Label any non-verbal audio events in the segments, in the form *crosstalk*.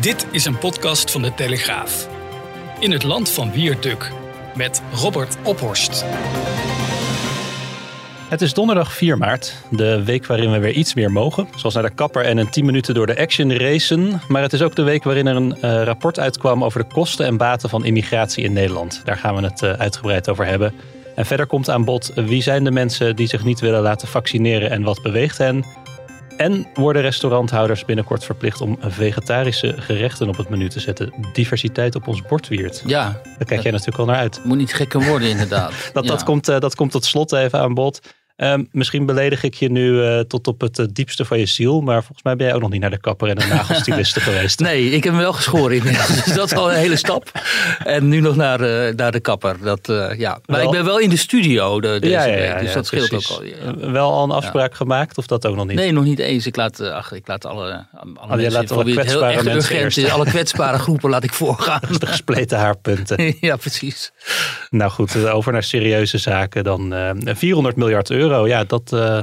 Dit is een podcast van de Telegraaf. In het land van Wierduk met Robert Ophorst. Het is donderdag 4 maart, de week waarin we weer iets meer mogen. Zoals naar de kapper en een 10 minuten door de action racen. Maar het is ook de week waarin er een uh, rapport uitkwam over de kosten en baten van immigratie in Nederland. Daar gaan we het uh, uitgebreid over hebben. En verder komt aan bod wie zijn de mensen die zich niet willen laten vaccineren en wat beweegt hen. En worden restauranthouders binnenkort verplicht om vegetarische gerechten op het menu te zetten. Diversiteit op ons bord wiert. Ja. Daar kijk jij natuurlijk al naar uit. Moet niet gekker worden inderdaad. *laughs* dat, ja. dat, komt, uh, dat komt tot slot even aan bod. Um, misschien beledig ik je nu uh, tot op het uh, diepste van je ziel. Maar volgens mij ben jij ook nog niet naar de kapper en een nagelstiliste *laughs* geweest. Nee, ik heb hem wel geschoren *laughs* inmiddels. dus dat is al een hele stap. En nu nog naar, uh, naar de kapper. Dat, ja. Maar wel, ik ben wel in de studio de, deze ja, ja, week. Dus dat scheelt precies. ook al. Wel al een afspraak gemaakt of dat ook nog niet? Nee, nog niet eens. Ik laat, ach, ik laat alle, alle oh, mensen, laat alle kwetsbare heel mensen urgent is. Alle kwetsbare groepen laat ik voorgaan. *laughs* de gespleten haarpunten. ja, precies. Nou goed, over naar serieuze zaken dan. 400 miljard euro, ja, dat... Uh,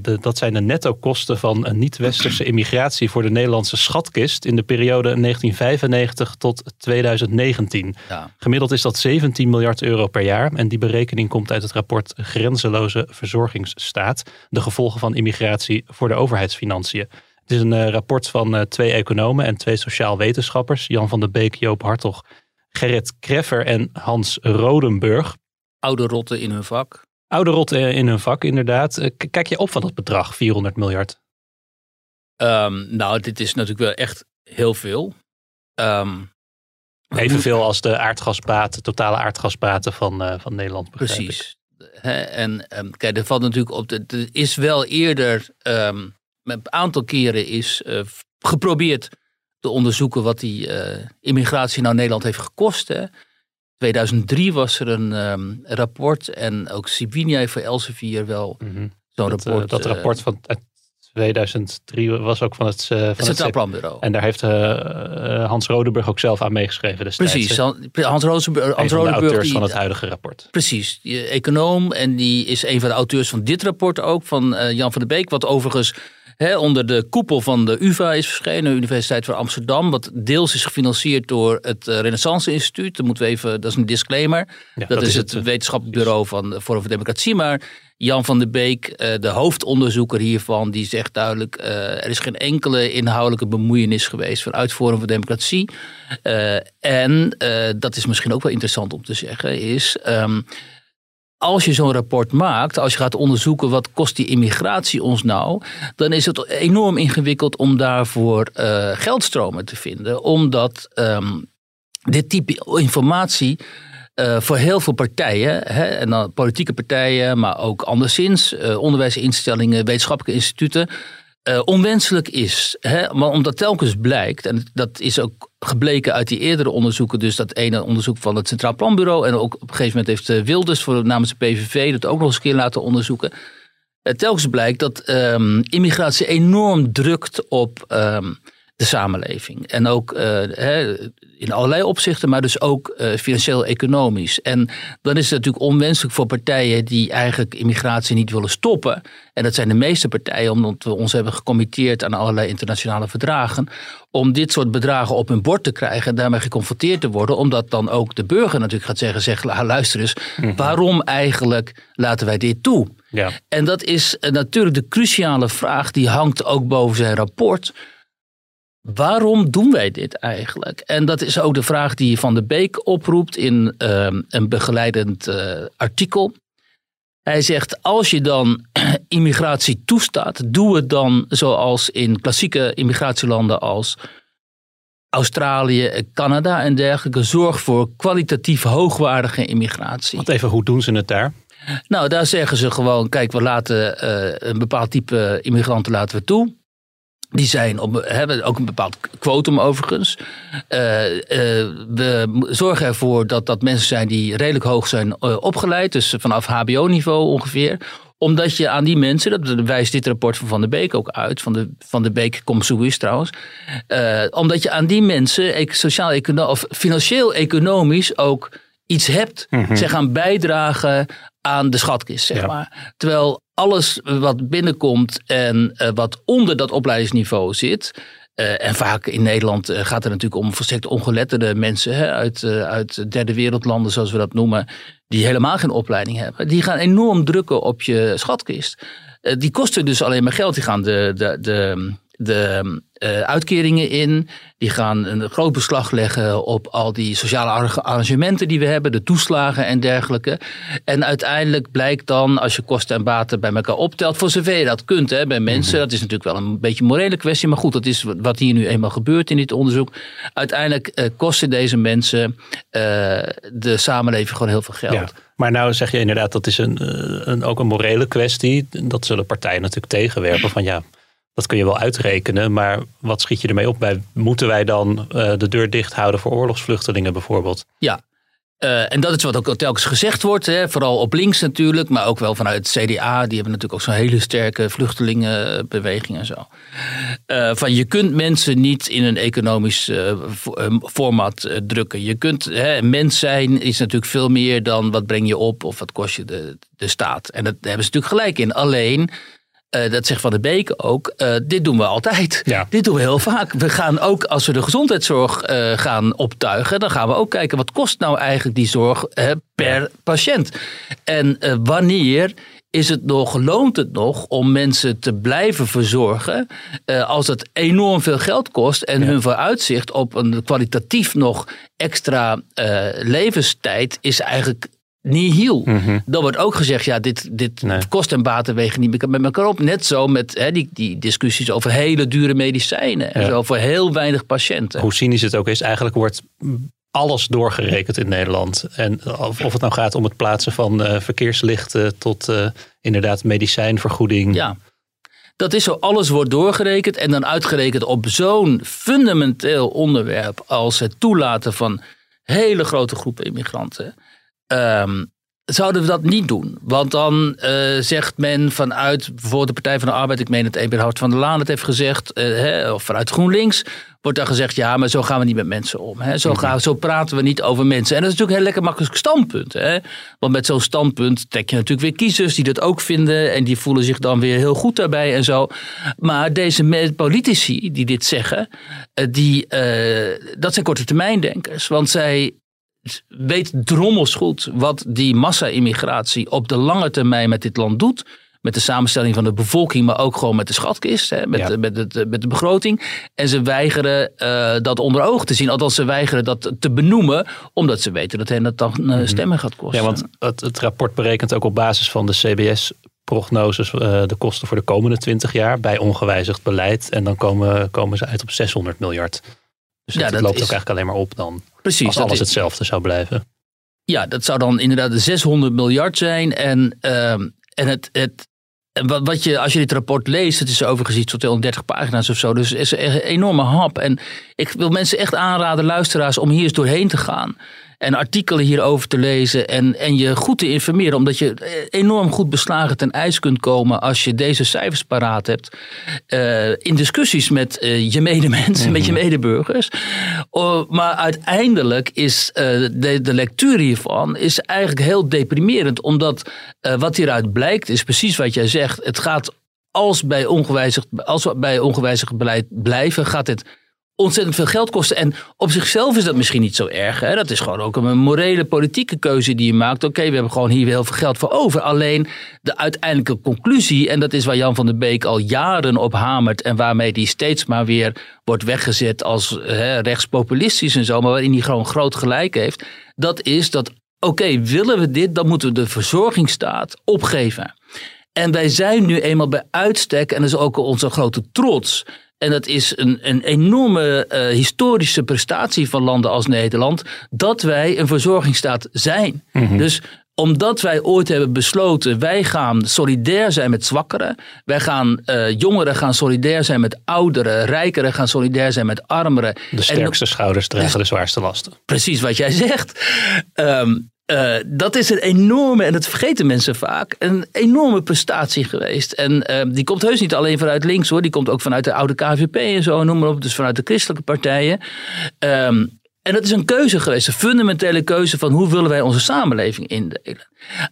de, dat zijn de netto-kosten van een niet-westerse immigratie voor de Nederlandse schatkist in de periode 1995 tot 2019. Ja. Gemiddeld is dat 17 miljard euro per jaar. En die berekening komt uit het rapport Grenzeloze Verzorgingsstaat. De gevolgen van immigratie voor de overheidsfinanciën. Het is een uh, rapport van uh, twee economen en twee sociaal wetenschappers. Jan van der Beek, Joop Hartog, Gerrit Kreffer en Hans Rodenburg. Oude rotten in hun vak. Oude rot in hun vak, inderdaad. Kijk je op van dat bedrag, 400 miljard? Um, nou, dit is natuurlijk wel echt heel veel. Um, Evenveel als de aardgasbaten, totale aardgasbaten van, uh, van Nederland. Precies. He, en um, kijk, er valt natuurlijk op. Er is wel eerder een aantal keren is uh, geprobeerd te onderzoeken wat die uh, immigratie nou Nederland heeft gekost. Hè. 2003 was er een um, rapport en ook Sibinia heeft voor Elsevier wel Mhm. mm -hmm. zo'n dat, rapport. Uh, dat rapport van 2003 was ook van het, uh, van het Centraal Planbureau. En daar heeft uh, Hans Rodenburg ook zelf aan meegeschreven destijds. Precies, Hans Rodenburg. Hans een van de auteurs die, van het huidige rapport. Precies, die econoom en die is een van de auteurs van dit rapport ook, van Jan van der Beek, wat overigens Onder de koepel van de UvA is verschenen, de Universiteit van Amsterdam. Wat deels is gefinancierd door het uh, Renaissance Instituut. Dat moeten we even, dat is een disclaimer. Ja, dat, dat, is het, het wetenschappelijk bureau van Forum voor Democratie. Maar Jan van der Beek, uh, de hoofdonderzoeker hiervan, die zegt duidelijk: er is geen enkele inhoudelijke bemoeienis geweest vanuit Forum voor Democratie. En dat is misschien ook wel interessant om te zeggen, is. Als je zo'n rapport maakt, als je gaat onderzoeken wat kost die immigratie ons nou, dan is het enorm ingewikkeld om daarvoor uh, geldstromen te vinden. Omdat um, dit type informatie uh, voor heel veel partijen, hè, en dan politieke partijen, maar ook anderszins, uh, onderwijsinstellingen, wetenschappelijke instituten, uh, onwenselijk is. Hè? Maar omdat telkens blijkt, en dat is ook gebleken uit die eerdere onderzoeken, dus dat ene onderzoek van het Centraal Planbureau, en ook op een gegeven moment heeft Wilders voor namens de PVV dat ook nog eens een keer laten onderzoeken. Uh, telkens blijkt dat um, immigratie enorm drukt op um, de samenleving. En ook uh, hè, in allerlei opzichten, maar dus ook uh, financieel-economisch. En dan is het natuurlijk onwenselijk voor partijen die eigenlijk immigratie niet willen stoppen. En dat zijn de meeste partijen, omdat we ons hebben gecommitteerd aan allerlei internationale verdragen. Om dit soort bedragen op hun bord te krijgen en daarmee geconfronteerd te worden. Omdat dan ook de burger natuurlijk gaat zeggen: zeg, luister eens, mm -hmm. waarom eigenlijk laten wij dit toe? Ja. En dat is natuurlijk de cruciale vraag, die hangt ook boven zijn rapport. Waarom doen wij dit eigenlijk? En dat is ook de vraag die Van de Beek oproept in uh, een begeleidend uh, artikel. Hij zegt, als je dan *clears throat* immigratie toestaat, doe het dan zoals in klassieke immigratielanden als Australië, Canada en dergelijke. Zorg voor kwalitatief hoogwaardige immigratie. Want even, hoe doen ze het daar? Nou, daar zeggen ze gewoon, kijk, we laten uh, een bepaald type immigranten laten we toe. Die zijn op, hebben ook een bepaald quotum overigens. Uh, uh, we zorgen ervoor dat dat mensen zijn die redelijk hoog zijn uh, opgeleid. Dus vanaf hbo-niveau ongeveer omdat je aan die mensen, dat wijst dit rapport van Van der Beek ook uit, van de, van de Beek Comsuis trouwens. Omdat je aan die mensen sociaal, of financieel-economisch ook iets hebt. Mm -hmm. Ze gaan bijdragen aan de schatkist, zeg ja. maar. Terwijl alles wat binnenkomt en uh, wat onder dat opleidingsniveau zit. Uh, en vaak in Nederland uh, gaat het natuurlijk om volstrekt ongeletterde mensen hè, uit, uit derde wereldlanden, zoals we dat noemen, die helemaal geen opleiding hebben. Die gaan enorm drukken op je schatkist. die kosten dus alleen maar geld. Die gaan de, de, de, de uh, uitkeringen in. Die gaan een groot beslag leggen op al die sociale arrangementen die we hebben, de toeslagen en dergelijke. En uiteindelijk blijkt dan, als je kosten en baten bij elkaar optelt, voor zover je dat kunt hè, bij mensen, dat is natuurlijk wel een beetje een morele kwestie, maar goed, dat is wat hier nu eenmaal gebeurt in dit onderzoek. Uiteindelijk uh, kosten deze mensen uh, de samenleving gewoon heel veel geld. Ja. Maar nou zeg je inderdaad, dat is een, een, ook een morele kwestie. Dat zullen partijen natuurlijk tegenwerpen van ja dat kun je wel uitrekenen, maar wat schiet je ermee op bij? Moeten wij dan uh, de deur dicht houden voor oorlogsvluchtelingen bijvoorbeeld? Ja, uh, en dat is wat ook telkens gezegd wordt, hè, vooral op links natuurlijk, maar ook wel vanuit het CDA. Die hebben natuurlijk ook zo'n hele sterke vluchtelingenbeweging en zo. Uh, van je kunt mensen niet in een economisch format drukken. Je kunt, hè, mens zijn is natuurlijk veel meer dan wat breng je op of wat kost je de, de staat. En dat hebben ze natuurlijk gelijk in. Alleen uh, dat zegt Van de Beek ook, uh, dit doen we altijd. Ja. *laughs* Dit doen we heel vaak. We gaan ook, als we de gezondheidszorg uh, gaan optuigen, dan gaan we ook kijken wat kost nou eigenlijk die zorg per patiënt. En wanneer is het nog, loont het nog om mensen te blijven verzorgen als het enorm veel geld kost en ja. hun vooruitzicht op een kwalitatief nog extra levenstijd is eigenlijk nihil. Mm -hmm. Dan wordt ook gezegd, ja, dit, dit nee. kost en baten wegen niet met elkaar op. Net zo met hè, die, die discussies over hele dure medicijnen. En ja. zo voor heel weinig patiënten. Hoe cynisch het ook is, eigenlijk wordt alles doorgerekend in Nederland. En of, of het nou gaat om het plaatsen van uh, verkeerslichten tot uh, inderdaad medicijnvergoeding. Ja. Dat is zo, alles wordt doorgerekend en dan uitgerekend op zo'n fundamenteel onderwerp als het toelaten van hele grote groepen immigranten. Um, zouden we dat niet doen? Want dan uh, zegt men vanuit bijvoorbeeld de Partij van de Arbeid, ik meen dat Eberhard van der Laan het heeft gezegd, uh, hè, of vanuit GroenLinks, wordt dan gezegd, ja, maar zo gaan we niet met mensen om. Hè. Zo, gaan, zo praten we niet over mensen. En dat is natuurlijk een heel lekker makkelijk standpunt. Hè. Want met zo'n standpunt trek je natuurlijk weer kiezers die dat ook vinden en die voelen zich dan weer heel goed daarbij en zo. Maar deze politici die dit zeggen, uh, die, dat zijn korte termijn denkers. Want zij weet drommels goed wat die massa-immigratie op de lange termijn met dit land doet. Met de samenstelling van de bevolking, maar ook gewoon met de schatkist, hè, met, ja. met, met de begroting. En ze weigeren uh, dat onder ogen te zien. Althans, ze weigeren dat te benoemen, omdat ze weten dat hen dat dan uh, stemmen gaat kosten. Ja, want het, het rapport berekent ook op basis van de CBS prognoses uh, de kosten voor de komende 20 jaar bij ongewijzigd beleid. En dan komen, komen ze uit op 600 miljard. Dus ja, het loopt is... ook eigenlijk alleen maar op dan. Precies. Als alles is... hetzelfde zou blijven. Ja, dat zou dan inderdaad de 600 miljard zijn. En, uh, en het, het, wat, wat je, als je dit rapport leest, het is overigens iets van 230 pagina's of zo. Dus het is een enorme hap. En ik wil mensen echt aanraden, luisteraars, om hier eens doorheen te gaan en artikelen hierover te lezen en, en je goed te informeren. Omdat je enorm goed beslagen ten ijs kunt komen als je deze cijfers paraat hebt. Uh, in discussies met uh, je medemensen, mm met je medeburgers. Uh, maar uiteindelijk is de, de lectuur hiervan is eigenlijk heel deprimerend. Omdat wat hieruit blijkt is precies wat jij zegt. Het gaat als bij ongewijzigd, als we bij ongewijzigd beleid blijven, gaat het ontzettend veel geld kosten. En op zichzelf is dat misschien niet zo erg. Hè? Dat is gewoon ook een morele politieke keuze die je maakt. Oké, we hebben gewoon hier heel veel geld voor over. Alleen de uiteindelijke conclusie, en dat is waar Jan van der Beek al jaren op hamert en waarmee die steeds maar weer wordt weggezet als hè, rechtspopulistisch en zo, maar waarin hij gewoon groot gelijk heeft, dat is dat, oké, willen we dit, dan moeten we de verzorgingsstaat opgeven. En wij zijn nu eenmaal bij uitstek, en dat is ook onze grote trots, en dat is een, een enorme uh, historische prestatie van landen als Nederland. Dat wij een verzorgingsstaat zijn. Mm -hmm. Dus omdat wij ooit hebben besloten, wij gaan solidair zijn met zwakkeren. Wij gaan, uh, jongeren gaan solidair zijn met ouderen. Rijkeren gaan solidair zijn met armeren. De sterkste schouders dragen de zwaarste lasten. Precies wat jij zegt. Um, uh, dat is een enorme, en dat vergeten mensen vaak, een enorme prestatie geweest. En uh, die komt heus niet alleen vanuit links hoor, die komt ook vanuit de oude KVP en zo, noem maar op, dus vanuit de christelijke partijen. Um, en dat is een keuze geweest, een fundamentele keuze van hoe willen wij onze samenleving indelen.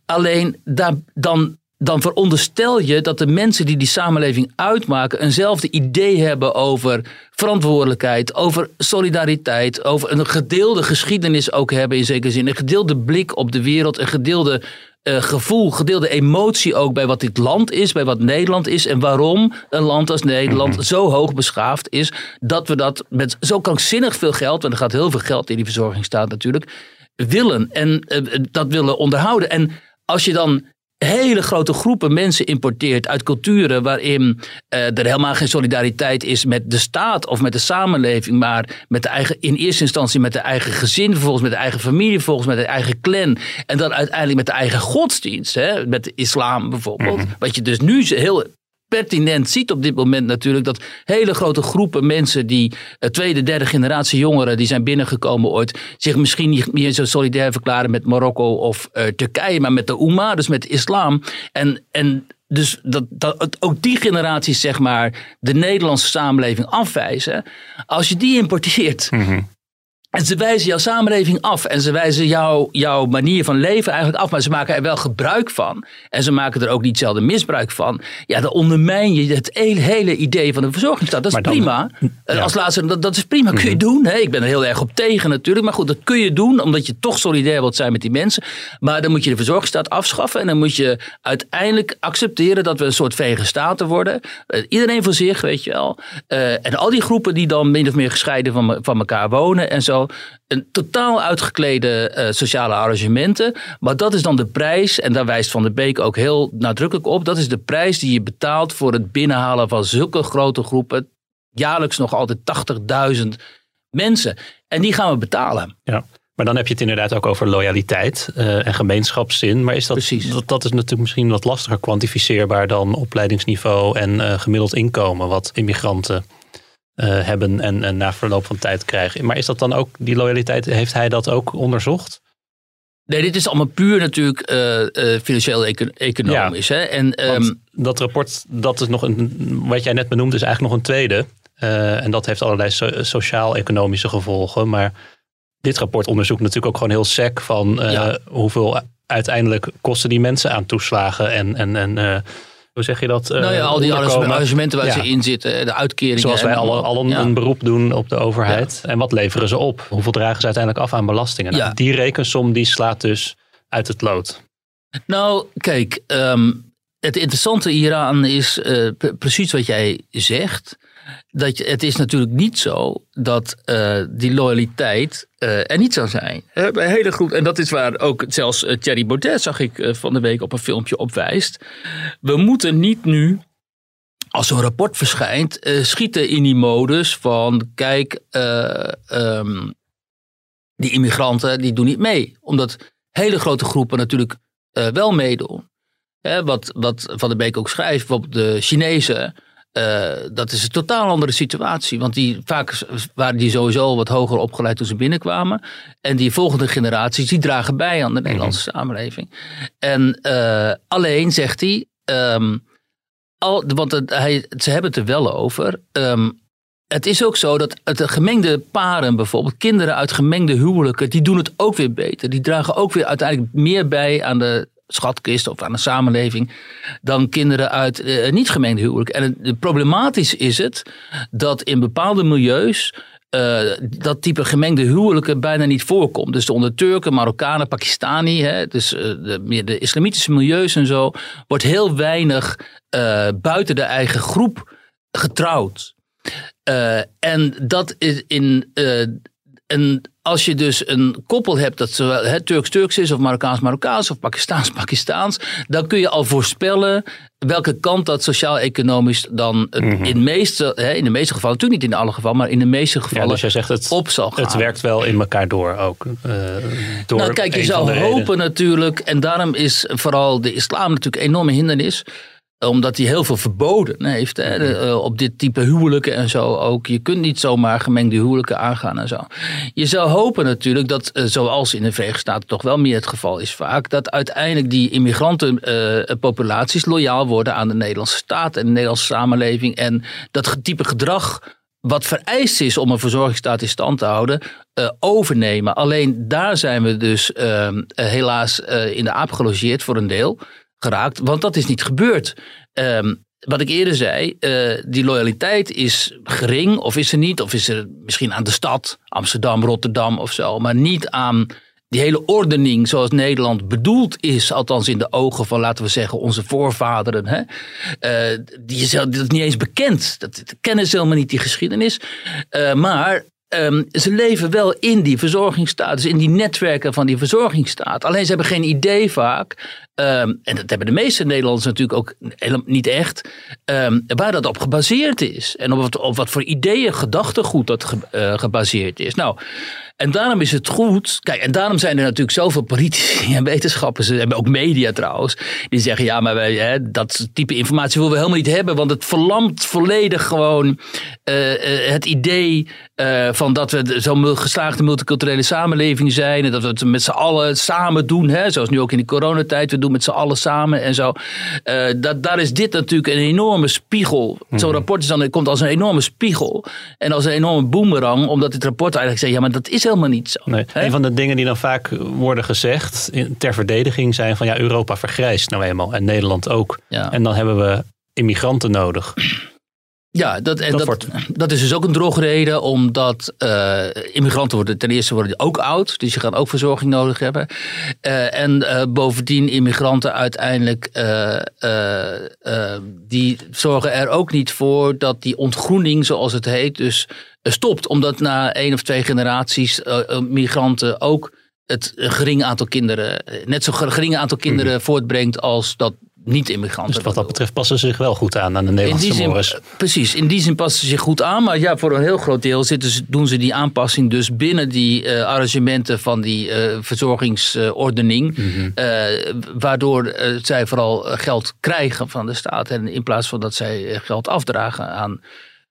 Alleen daar, dan, dan veronderstel je dat de mensen die die samenleving uitmaken eenzelfde idee hebben over verantwoordelijkheid, over solidariteit, over een gedeelde geschiedenis ook hebben in zekere zin, een gedeelde blik op de wereld, een gedeelde uh, gevoel, gedeelde emotie ook bij wat dit land is, bij wat Nederland is en waarom een land als Nederland mhm. zo hoog beschaafd is, dat we dat met zo krankzinnig veel geld, want er gaat heel veel geld in die verzorgingsstaat natuurlijk, willen en uh, dat willen onderhouden. En als je dan hele grote groepen mensen importeert uit culturen waarin uh, er helemaal geen solidariteit is met de staat of met de samenleving, maar met de eigen, in eerste instantie met de eigen gezin, vervolgens met de eigen familie, vervolgens met de eigen clan en dan uiteindelijk met de eigen godsdienst, hè, met de islam bijvoorbeeld. Mhm. Wat je dus nu heel pertinent ziet op dit moment natuurlijk dat hele grote groepen mensen die uh, tweede, derde generatie jongeren die zijn binnengekomen ooit zich misschien niet meer zo solidair verklaren met Marokko of uh, Turkije, maar met de Umma, dus met de islam. En, en dus dat, dat ook die generaties zeg maar de Nederlandse samenleving afwijzen. Als je die importeert, mm en ze wijzen jouw samenleving af en ze wijzen jouw, jouw manier van leven eigenlijk af, maar ze maken er wel gebruik van. En ze maken er ook niet zelden misbruik van. Ja, dan ondermijn je het hele idee van de verzorgingsstaat. Dat is prima. Eh, als laatste, dat, dat is prima, kun je mhm. doen. Hè? Ik ben er heel erg op tegen natuurlijk. Maar goed, dat kun je doen omdat je toch solidair wilt zijn met die mensen. Maar dan moet je de verzorgingsstaat afschaffen en dan moet je uiteindelijk accepteren dat we een soort vege staten worden. Uh, iedereen voor zich, weet je wel. Uh, en al die groepen die dan min of meer gescheiden van, van elkaar wonen en zo. Een totaal uitgeklede uh, sociale arrangementen. Maar dat is dan de prijs, en daar wijst Van der Beek ook heel nadrukkelijk op. Dat is de prijs die je betaalt voor het binnenhalen van zulke grote groepen. Jaarlijks nog altijd 80.000 mensen. En die gaan we betalen. Ja. Maar dan heb je het inderdaad ook over loyaliteit uh, en gemeenschapszin. Maar is dat, Precies. Dat, dat is natuurlijk misschien wat lastiger kwantificeerbaar dan opleidingsniveau en uh, gemiddeld inkomen wat immigranten uh, hebben en, en, na verloop van tijd krijgen. Maar is dat dan ook, die loyaliteit, heeft hij dat ook onderzocht? Nee, dit is allemaal puur natuurlijk uh, uh, financieel economisch. Ja, hè? En, um, dat rapport, dat is nog een, wat jij net benoemde, is eigenlijk nog een tweede. en dat heeft allerlei so sociaal-economische gevolgen. Maar dit rapport onderzoekt natuurlijk ook gewoon heel sec van ja. hoeveel uiteindelijk kosten die mensen aan toeslagen en, en, en hoe zeg je dat? nou ja, al die arrangementen waar ze in zitten, de uitkeringen. Zoals wij al, al een, een, beroep doen op de overheid. En wat leveren ze op? Hoeveel dragen ze uiteindelijk af aan belastingen? Nou, die rekensom die slaat dus uit het lood. Nou, kijk, um, het interessante hieraan is uh, precies wat jij zegt dat het is natuurlijk niet zo dat uh, die loyaliteit uh, er niet zou zijn. Bij hele groep, en dat is waar ook zelfs uh, Thierry Baudet, zag ik van de week op een filmpje op wijst. We moeten niet nu, als zo'n rapport verschijnt, schieten in die modus van kijk, um, die immigranten die doen niet mee. Omdat hele grote groepen natuurlijk wel meedoen. wat, wat Van der Beek ook schrijft, bijvoorbeeld de Chinezen uh, dat is een totaal andere situatie. Want die, vaak waren die sowieso wat hoger opgeleid toen ze binnenkwamen. En die volgende generaties, die dragen bij aan de Nederlandse mhm. samenleving. En uh, alleen zegt hij, um, al, want het, hij, ze hebben het er wel over. Um, het is ook zo dat het gemengde paren, bijvoorbeeld kinderen uit gemengde huwelijken, die doen het ook weer beter. Die dragen ook weer uiteindelijk meer bij aan de schatkist of aan de samenleving dan kinderen uit uh, niet gemengde huwelijk. En het, problematisch is het dat in bepaalde milieus uh, dat type gemengde huwelijken bijna niet voorkomt. Dus onder Turken, Marokkanen, Pakistani, hè, dus uh, de, meer de islamitische milieus en zo, wordt heel weinig buiten de eigen groep getrouwd. en dat is in en als je dus een koppel hebt dat zowel Turks-Turks is of Marokkaans-Marokkaans of Pakistaans-Pakistaans, dan kun je al voorspellen welke kant dat sociaal-economisch dan Mhm. in, de meeste, hè, in de meeste gevallen, natuurlijk niet in alle gevallen, maar in de meeste gevallen Ja, dus jij zegt het, op zal gaan. het werkt wel in elkaar door ook. eh, door nou, kijk, je zou hopen natuurlijk, en daarom is vooral de islam natuurlijk een enorme hindernis omdat hij heel veel verboden heeft hè, Mhm. eh, op dit type huwelijken en zo ook. Je kunt niet zomaar gemengde huwelijken aangaan en zo. Je zou hopen natuurlijk dat, eh, zoals in de Verenigde Staten toch wel meer het geval is vaak, dat uiteindelijk die immigrantenpopulaties loyaal worden aan de Nederlandse staat en de Nederlandse samenleving. En dat type gedrag wat vereist is om een verzorgingsstaat in stand te houden, eh, overnemen. Alleen daar zijn we dus eh, helaas eh, in de aap gelogeerd voor een deel geraakt, want dat is niet gebeurd. Ehm, wat ik eerder zei, eh, die loyaliteit is gering of is er niet, of is er misschien aan de stad, Amsterdam, Rotterdam of zo, maar niet aan die hele ordening zoals Nederland bedoeld is, althans in de ogen van, laten we zeggen, onze voorvaderen. Hè? Eh, die is, dat is niet eens bekend. Dat, kennen ze helemaal niet, die geschiedenis. Eh, maar ehm, ze leven wel in die verzorgingsstaat, dus in die netwerken van die verzorgingsstaat. Alleen ze hebben geen idee vaak, ehm, en dat hebben de meeste Nederlanders natuurlijk ook helemaal niet echt, ehm, waar dat op gebaseerd is. En op wat, op wat voor ideeën, gedachtegoed dat eh, gebaseerd is. Nou, en daarom is het goed. Kijk, en daarom zijn er natuurlijk zoveel politici en wetenschappers, en ook media trouwens, die zeggen: ja, maar wij, hè, dat type informatie willen we helemaal niet hebben, want het verlamt volledig gewoon eh, eh, het idee eh, van dat we zo'n geslaagde multiculturele samenleving zijn en dat we het met z'n allen samen doen, hè, zoals nu ook in de coronatijd, we doen met z'n allen samen en zo. Eh, dat, daar is dit natuurlijk een enorme spiegel. Zo'n rapport is dan, komt als een enorme spiegel en als een enorme boemerang, omdat dit rapport eigenlijk zegt: ja, maar dat is helemaal niet zo. Nee, een van de dingen die dan vaak worden gezegd in- ter verdediging zijn van ja, Europa vergrijst nou eenmaal en Nederland ook. Ja. En dan hebben we immigranten nodig. Ja, dat, en Dat dat, wordt- dat is dus ook een drogreden, omdat eh, immigranten worden ten eerste worden die ook oud, dus je gaat ook verzorging nodig hebben. Eh, en eh, bovendien immigranten uiteindelijk, die zorgen er ook niet voor dat die ontgroening, zoals het heet, dus stopt. Omdat na één of twee generaties migranten ook het een gering aantal kinderen, net zo gering aantal kinderen voortbrengt als dat niet-immigranten. Dus wat dat betreft passen ze zich wel goed aan aan de In Nederlandse die zin, mores. precies, in die zin passen ze zich goed aan. Maar ja, voor een heel groot deel zitten ze, doen ze die aanpassing dus binnen die eh, arrangementen van die eh, verzorgingsordening. Mhm. eh, waardoor zij vooral geld krijgen van de staat. En in plaats van dat zij geld afdragen aan,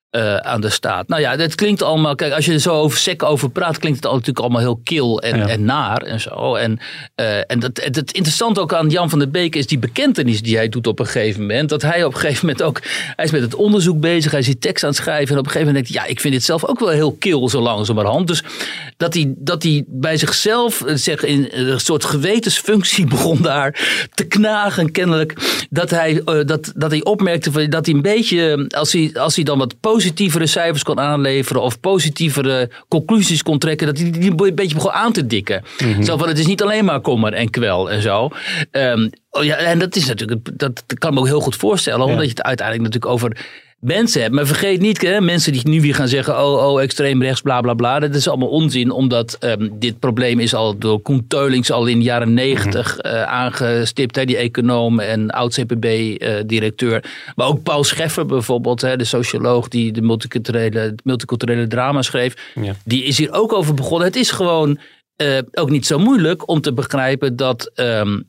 eh, aan de staat. Nou ja, dat klinkt allemaal. Kijk, als je er zo over sec over praat, klinkt het al natuurlijk allemaal heel kil en, Ja. en naar en zo. En, eh, en dat, het, het interessante ook aan Jan van der Beek is die bekentenis die hij doet op een gegeven moment. Dat hij op een gegeven moment ook. Hij is met het onderzoek bezig, hij is die tekst aan het schrijven. En op een gegeven moment denkt hij, ja, ik vind dit zelf ook wel heel kil zo langzamerhand. Dus dat hij, dat hij bij zichzelf, eh, zeg, in een soort gewetensfunctie *laughs* begon daar te knagen, kennelijk. Dat hij, dat, dat hij opmerkte dat hij een beetje, als hij, als hij dan wat positievere cijfers kon aanleveren of positievere conclusies kon trekken, dat hij die een beetje begon aan te dikken. Zo van, het is niet alleen maar kommer en kwel en zo. Ehm, oh ja, en dat is natuurlijk, dat, dat kan ik me ook heel goed voorstellen, omdat je het uiteindelijk natuurlijk over mensen hebt. Maar vergeet niet, hè, mensen die nu weer gaan zeggen, oh, oh, extreem rechts, bla, bla, bla. Dat is allemaal onzin, omdat ehm, dit probleem is al door Koen Teulings al in de jaren negentig eh, aangestipt. Hè, die econoom en oud-CPB-directeur. maar ook Paul Scheffer bijvoorbeeld, hè, de socioloog die de multiculturele, multiculturele drama schreef. Ja. Die is hier ook over begonnen. Het is gewoon eh, ook niet zo moeilijk om te begrijpen dat... ehm,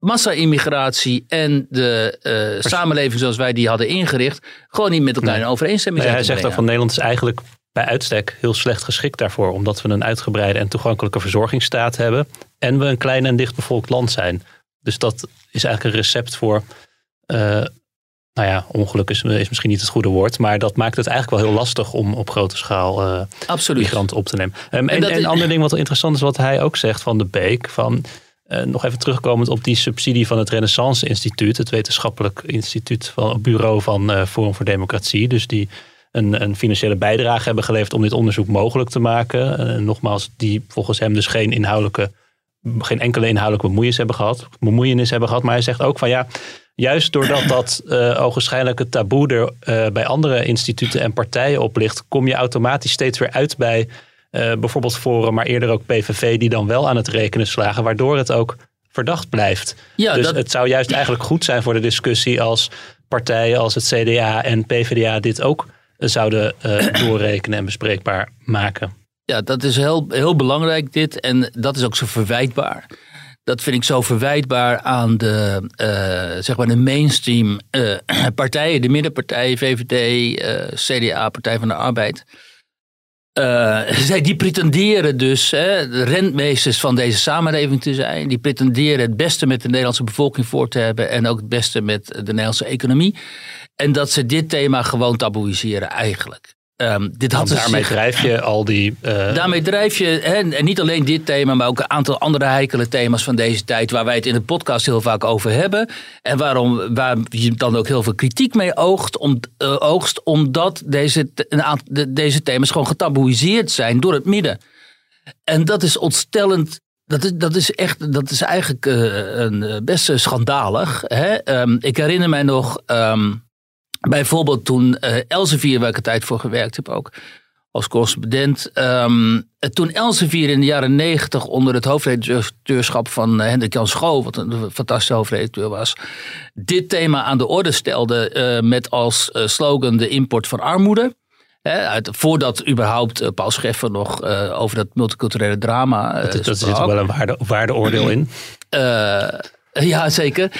Massa-immigratie en de eh, samenleving zoals wij die hadden ingericht, gewoon niet met elkaar in overeenstemming Nee, zijn. hij zegt ook van. Nederland is eigenlijk bij uitstek heel slecht geschikt daarvoor. Omdat we een uitgebreide en toegankelijke verzorgingsstaat hebben. En we een klein en dichtbevolkt land zijn. Dus dat is eigenlijk een recept voor. eh, nou ja, ongeluk is, is misschien niet het goede woord. Maar dat maakt het eigenlijk wel heel lastig om op grote schaal eh, migranten op te nemen. Ehm, en, een ander ding wat wel interessant is, wat hij ook zegt van de Beek. Van, eh, nog even terugkomend op die subsidie van het Renaissance Instituut. Het wetenschappelijk instituut van het bureau van eh, Forum voor Democratie. Dus die een, een financiële bijdrage hebben geleverd om dit onderzoek mogelijk te maken. Eh, nogmaals, die volgens hem dus geen inhoudelijke, geen enkele inhoudelijke bemoeienis hebben gehad. Bemoeienis hebben gehad. Maar hij zegt ook van ja, juist doordat dat uh, ogenschijnlijk het taboe er uh, bij andere instituten en partijen op ligt, kom je automatisch steeds weer uit bij bijvoorbeeld Forum, maar eerder ook PVV, die dan wel aan het rekenen slagen, waardoor het ook verdacht blijft. Ja, dus dat- het zou juist eigenlijk goed zijn voor de discussie als partijen als het CDA en PvdA dit ook eh, zouden eh, *clears throat* doorrekenen en bespreekbaar maken. Ja, dat is heel, heel belangrijk dit. En dat is ook zo verwijtbaar. Dat vind ik zo verwijtbaar aan de, eh, zeg maar de mainstream eh, *clears throat* partijen, de middenpartijen, VVD, eh, CDA, Partij van de Arbeid. Eh, *laughs* zij die pretenderen dus hè, de rentmeesters van deze samenleving te zijn. Die pretenderen het beste met de Nederlandse bevolking voor te hebben en ook het beste met de Nederlandse economie. En dat ze dit thema gewoon taboeiseren eigenlijk. Ehm, dit ze daarmee zich- drijf je al die. eh, Daarmee drijf je, hè, en niet alleen dit thema, maar ook een aantal andere heikele thema's van deze tijd, waar wij het in de podcast heel vaak over hebben. En waarom, waar je dan ook heel veel kritiek mee oogst, om, eh, oogst omdat deze, te- een aantal, de- deze thema's gewoon getaboeiseerd zijn door het midden. En dat is ontstellend. Dat is, dat is echt, dat is eigenlijk eh, een, best schandalig. Hè? Ehm, ik herinner mij nog, ehm, bijvoorbeeld toen eh, Elsevier, waar ik een tijd voor gewerkt heb ook, als correspondent. ehm, eh, toen Elsevier in de jaren negentig onder het hoofdredacteurschap van eh, Hendrik Jan Schoof, wat een fantastische hoofdredacteur was, dit thema aan de orde stelde eh, met als slogan de import van armoede. Uit, voordat überhaupt Paul Scheffer nog over dat multiculturele drama eh, dat, zit er wel een waarde, waardeoordeel in. *clears throat* Eh, ja, zeker.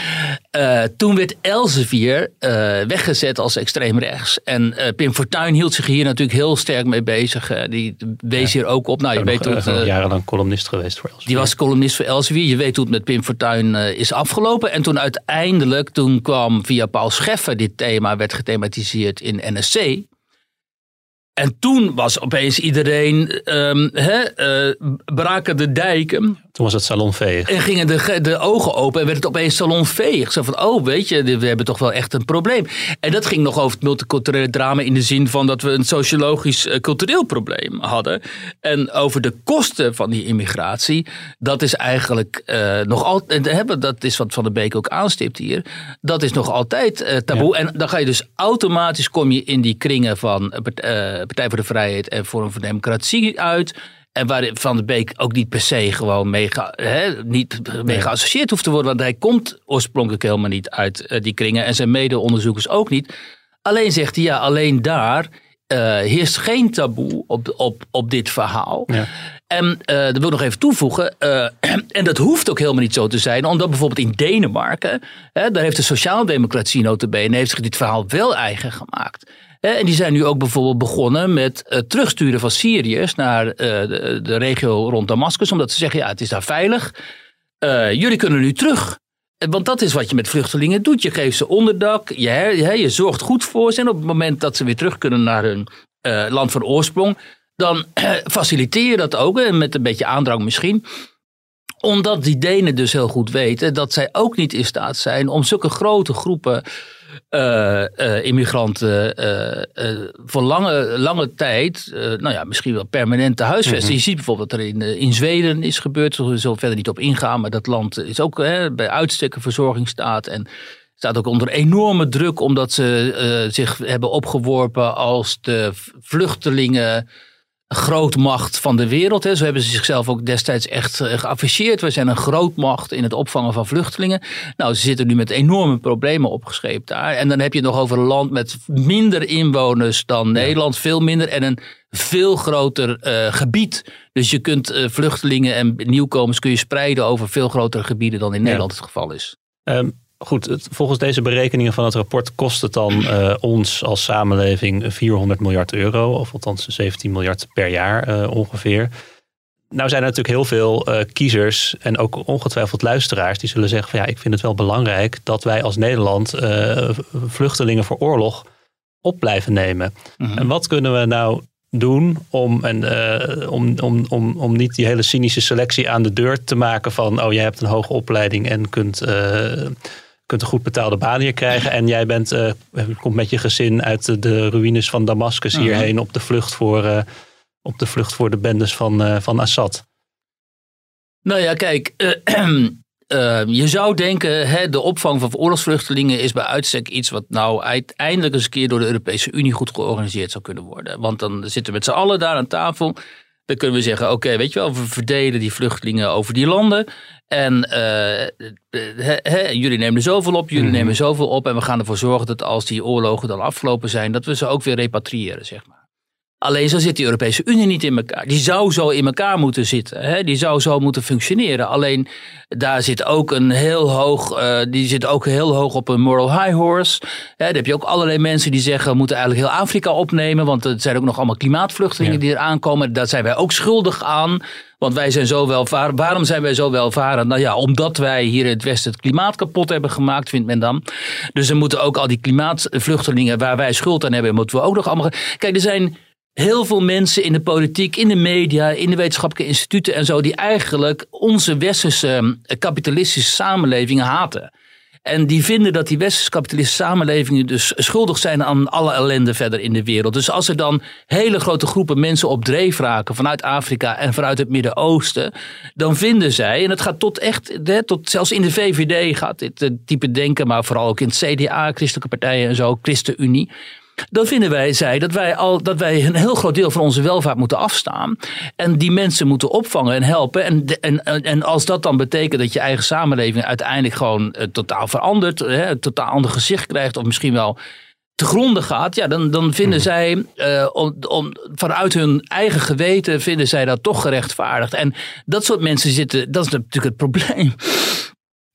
Eh, toen werd Elsevier eh, weggezet als extreem rechts. En Pim Fortuyn hield zich hier natuurlijk heel sterk mee bezig. Die wees hier ook op. Nou, je weet ben hoe nog, het, jarenlang columnist geweest voor Elsevier. die was columnist voor Elsevier. Je weet hoe het met Pim Fortuyn is afgelopen. En toen uiteindelijk, toen kwam via Paul Scheffer dit thema, werd gethematiseerd in NSC. En toen was opeens iedereen, ehm, eh, braken de dijken. Toen was het salonveeg. En gingen de, de ogen open en werd het opeens salonveeg. Zo van, oh weet je, we hebben toch wel echt een probleem. En dat ging nog over het multiculturele drama in de zin van dat we een sociologisch eh, cultureel probleem hadden. En over de kosten van die immigratie, dat is eigenlijk eh, nog altijd, dat is wat Van der Beek ook aanstipt hier, dat is nog altijd taboe. En dan ga je dus automatisch kom je in die kringen van Partij voor de Vrijheid en Forum voor Democratie uit. En waar Van der Beek ook niet per se gewoon mee, niet mee geassocieerd hoeft te worden. Want hij komt oorspronkelijk helemaal niet uit eh, die kringen. En zijn mede-onderzoekers ook niet. Alleen zegt hij, ja, alleen daar eh, heerst geen taboe op, op, op dit verhaal. Ja. En eh dat wil ik nog even toevoegen. eh, *clears throat* en dat hoeft ook helemaal niet zo te zijn. Omdat bijvoorbeeld in Denemarken. Hè, daar heeft de sociaaldemocratie notabene heeft zich dit verhaal wel eigen gemaakt. En die zijn nu ook bijvoorbeeld begonnen met het terugsturen van Syriërs naar eh, de, regio rond Damascus. Omdat ze zeggen, ja, het is daar veilig. Eh, jullie kunnen nu terug. Eh, Want dat is wat je met vluchtelingen doet. Je geeft ze onderdak, je, je, zorgt goed voor ze. En op het moment dat ze weer terug kunnen naar hun eh, land van oorsprong, dan faciliteer je dat ook. Met een beetje aandrang misschien. Omdat die Denen dus heel goed weten dat zij ook niet in staat zijn om zulke grote groepen eh, eh, immigranten eh, voor lange, lange tijd, nou ja, misschien wel permanent te huisvesten. Je ziet bijvoorbeeld wat er in, in Zweden is gebeurd. Daar zullen we verder niet op ingaan, maar dat land is ook hè, bij uitstek een verzorgingsstaat. En staat ook onder enorme druk omdat ze zich hebben opgeworpen als de vluchtelingen grootmacht van de wereld. Hè. Zo hebben ze zichzelf ook destijds echt eh, geafficheerd. We zijn een grootmacht in het opvangen van vluchtelingen. Nou, ze zitten nu met enorme problemen opgescheept daar. En dan heb je het nog over een land met minder inwoners dan Nederland. Veel minder en een veel groter eh, gebied. Dus je kunt eh, vluchtelingen en nieuwkomers kun je spreiden over veel grotere gebieden dan in Nederland het geval is. Ehm, goed, het- volgens deze berekeningen van het rapport kost het dan eh, ons als samenleving 400 miljard euro. Of althans 17 miljard per jaar eh, ongeveer. Nou zijn er natuurlijk heel veel eh, kiezers en ook ongetwijfeld luisteraars die zullen zeggen van ja, ik vind het wel belangrijk dat wij als Nederland vluchtelingen voor oorlog op blijven nemen. En wat kunnen we nou doen om, en, om, om, om, om niet die hele cynische selectie aan de deur te maken van oh jij hebt een hoge opleiding en kunt, kunt een goed betaalde baan hier krijgen en jij bent, eh, komt met je gezin uit de, ruïnes van Damascus hierheen op de vlucht voor, eh, op de, vlucht voor de bendes van, eh, van Assad. Nou ja, kijk, *clears throat* je zou denken, hè, de opvang van oorlogsvluchtelingen is bij uitstek iets wat nou uiteindelijk eens een keer door de Europese Unie goed georganiseerd zou kunnen worden. Want dan zitten we met z'n allen daar aan tafel. Dan kunnen we zeggen, oké, weet je wel, we verdelen die vluchtelingen over die landen. En uh, jullie nemen zoveel op, jullie mm nemen zoveel op. En we gaan ervoor zorgen dat als die oorlogen dan afgelopen zijn, dat we ze ook weer repatriëren, zeg maar. Alleen zo zit die Europese Unie niet in elkaar. Die zou zo in elkaar moeten zitten. Hè? Die zou zo moeten functioneren. Alleen daar zit ook een heel hoog, uh, die zit ook heel hoog op een moral high horse. Hè? Dan heb je ook allerlei mensen die zeggen we moeten eigenlijk heel Afrika opnemen. Want er zijn ook nog allemaal klimaatvluchtelingen die er aankomen. Daar zijn wij ook schuldig aan. Want wij zijn zo welvarend. Waarom zijn wij zo welvarend? Nou ja, omdat wij hier in het Westen het klimaat kapot hebben gemaakt, vindt men dan. Dus er moeten ook al die klimaatvluchtelingen waar wij schuld aan hebben, moeten we ook nog allemaal. Kijk, er zijn heel veel mensen in de politiek, in de media, in de wetenschappelijke instituten en zo, die eigenlijk onze westerse eh, kapitalistische samenleving haten. En die vinden dat die westerse kapitalistische samenlevingen dus schuldig zijn aan alle ellende verder in de wereld. Dus als er dan hele grote groepen mensen op dreef raken vanuit Afrika en vanuit het Midden-Oosten, dan vinden zij, en het gaat tot echt, tot zelfs in de VVD gaat dit eh, type denken, maar vooral ook in het CDA, christelijke partijen en zo, ChristenUnie dan vinden wij, zij, dat wij, al, dat wij een heel groot deel van onze welvaart moeten afstaan. En die mensen moeten opvangen en helpen. En, en, en als dat dan betekent dat je eigen samenleving uiteindelijk gewoon uh, totaal verandert, hè, een totaal ander gezicht krijgt, of misschien wel te gronden gaat, ja, dan, dan vinden mhm. zij, uh, om, om, vanuit hun eigen geweten, vinden zij dat toch gerechtvaardigd. En dat soort mensen zitten, dat is natuurlijk het probleem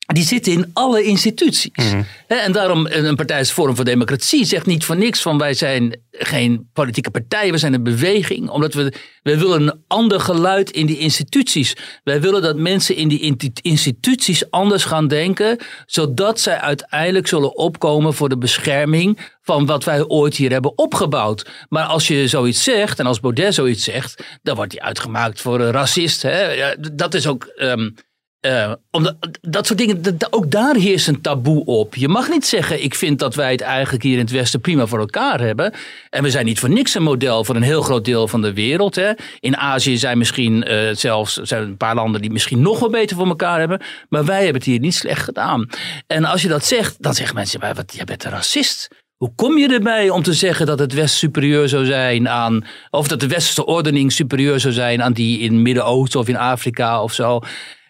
die zitten in alle instituties. Mhm. En daarom een partij als Forum voor Democratie zegt niet voor niks van wij zijn geen politieke partij, we zijn een beweging. Omdat we, we willen een ander geluid in die instituties. Wij willen dat mensen in die instituties anders gaan denken, zodat zij uiteindelijk zullen opkomen voor de bescherming van wat wij ooit hier hebben opgebouwd. Maar als je zoiets zegt, en als Baudet zoiets zegt, dan wordt hij uitgemaakt voor een racist. Hè? Dat is ook... Um, uh, omdat, dat soort dingen, ook daar heerst een taboe op. Je mag niet zeggen, ik vind dat wij het eigenlijk hier in het Westen prima voor elkaar hebben. En we zijn niet voor niks een model voor een heel groot deel van de wereld. Hè. In Azië zijn misschien uh, zelfs zijn een paar landen die misschien nog wel beter voor elkaar hebben. Maar wij hebben het hier niet slecht gedaan. En als je dat zegt, dan zeggen mensen, maar wat, jij bent een racist. Hoe kom je erbij om te zeggen dat het West superieur zou zijn aan, of dat de westerse ordening superieur zou zijn aan die in Midden-Oosten of in Afrika of zo?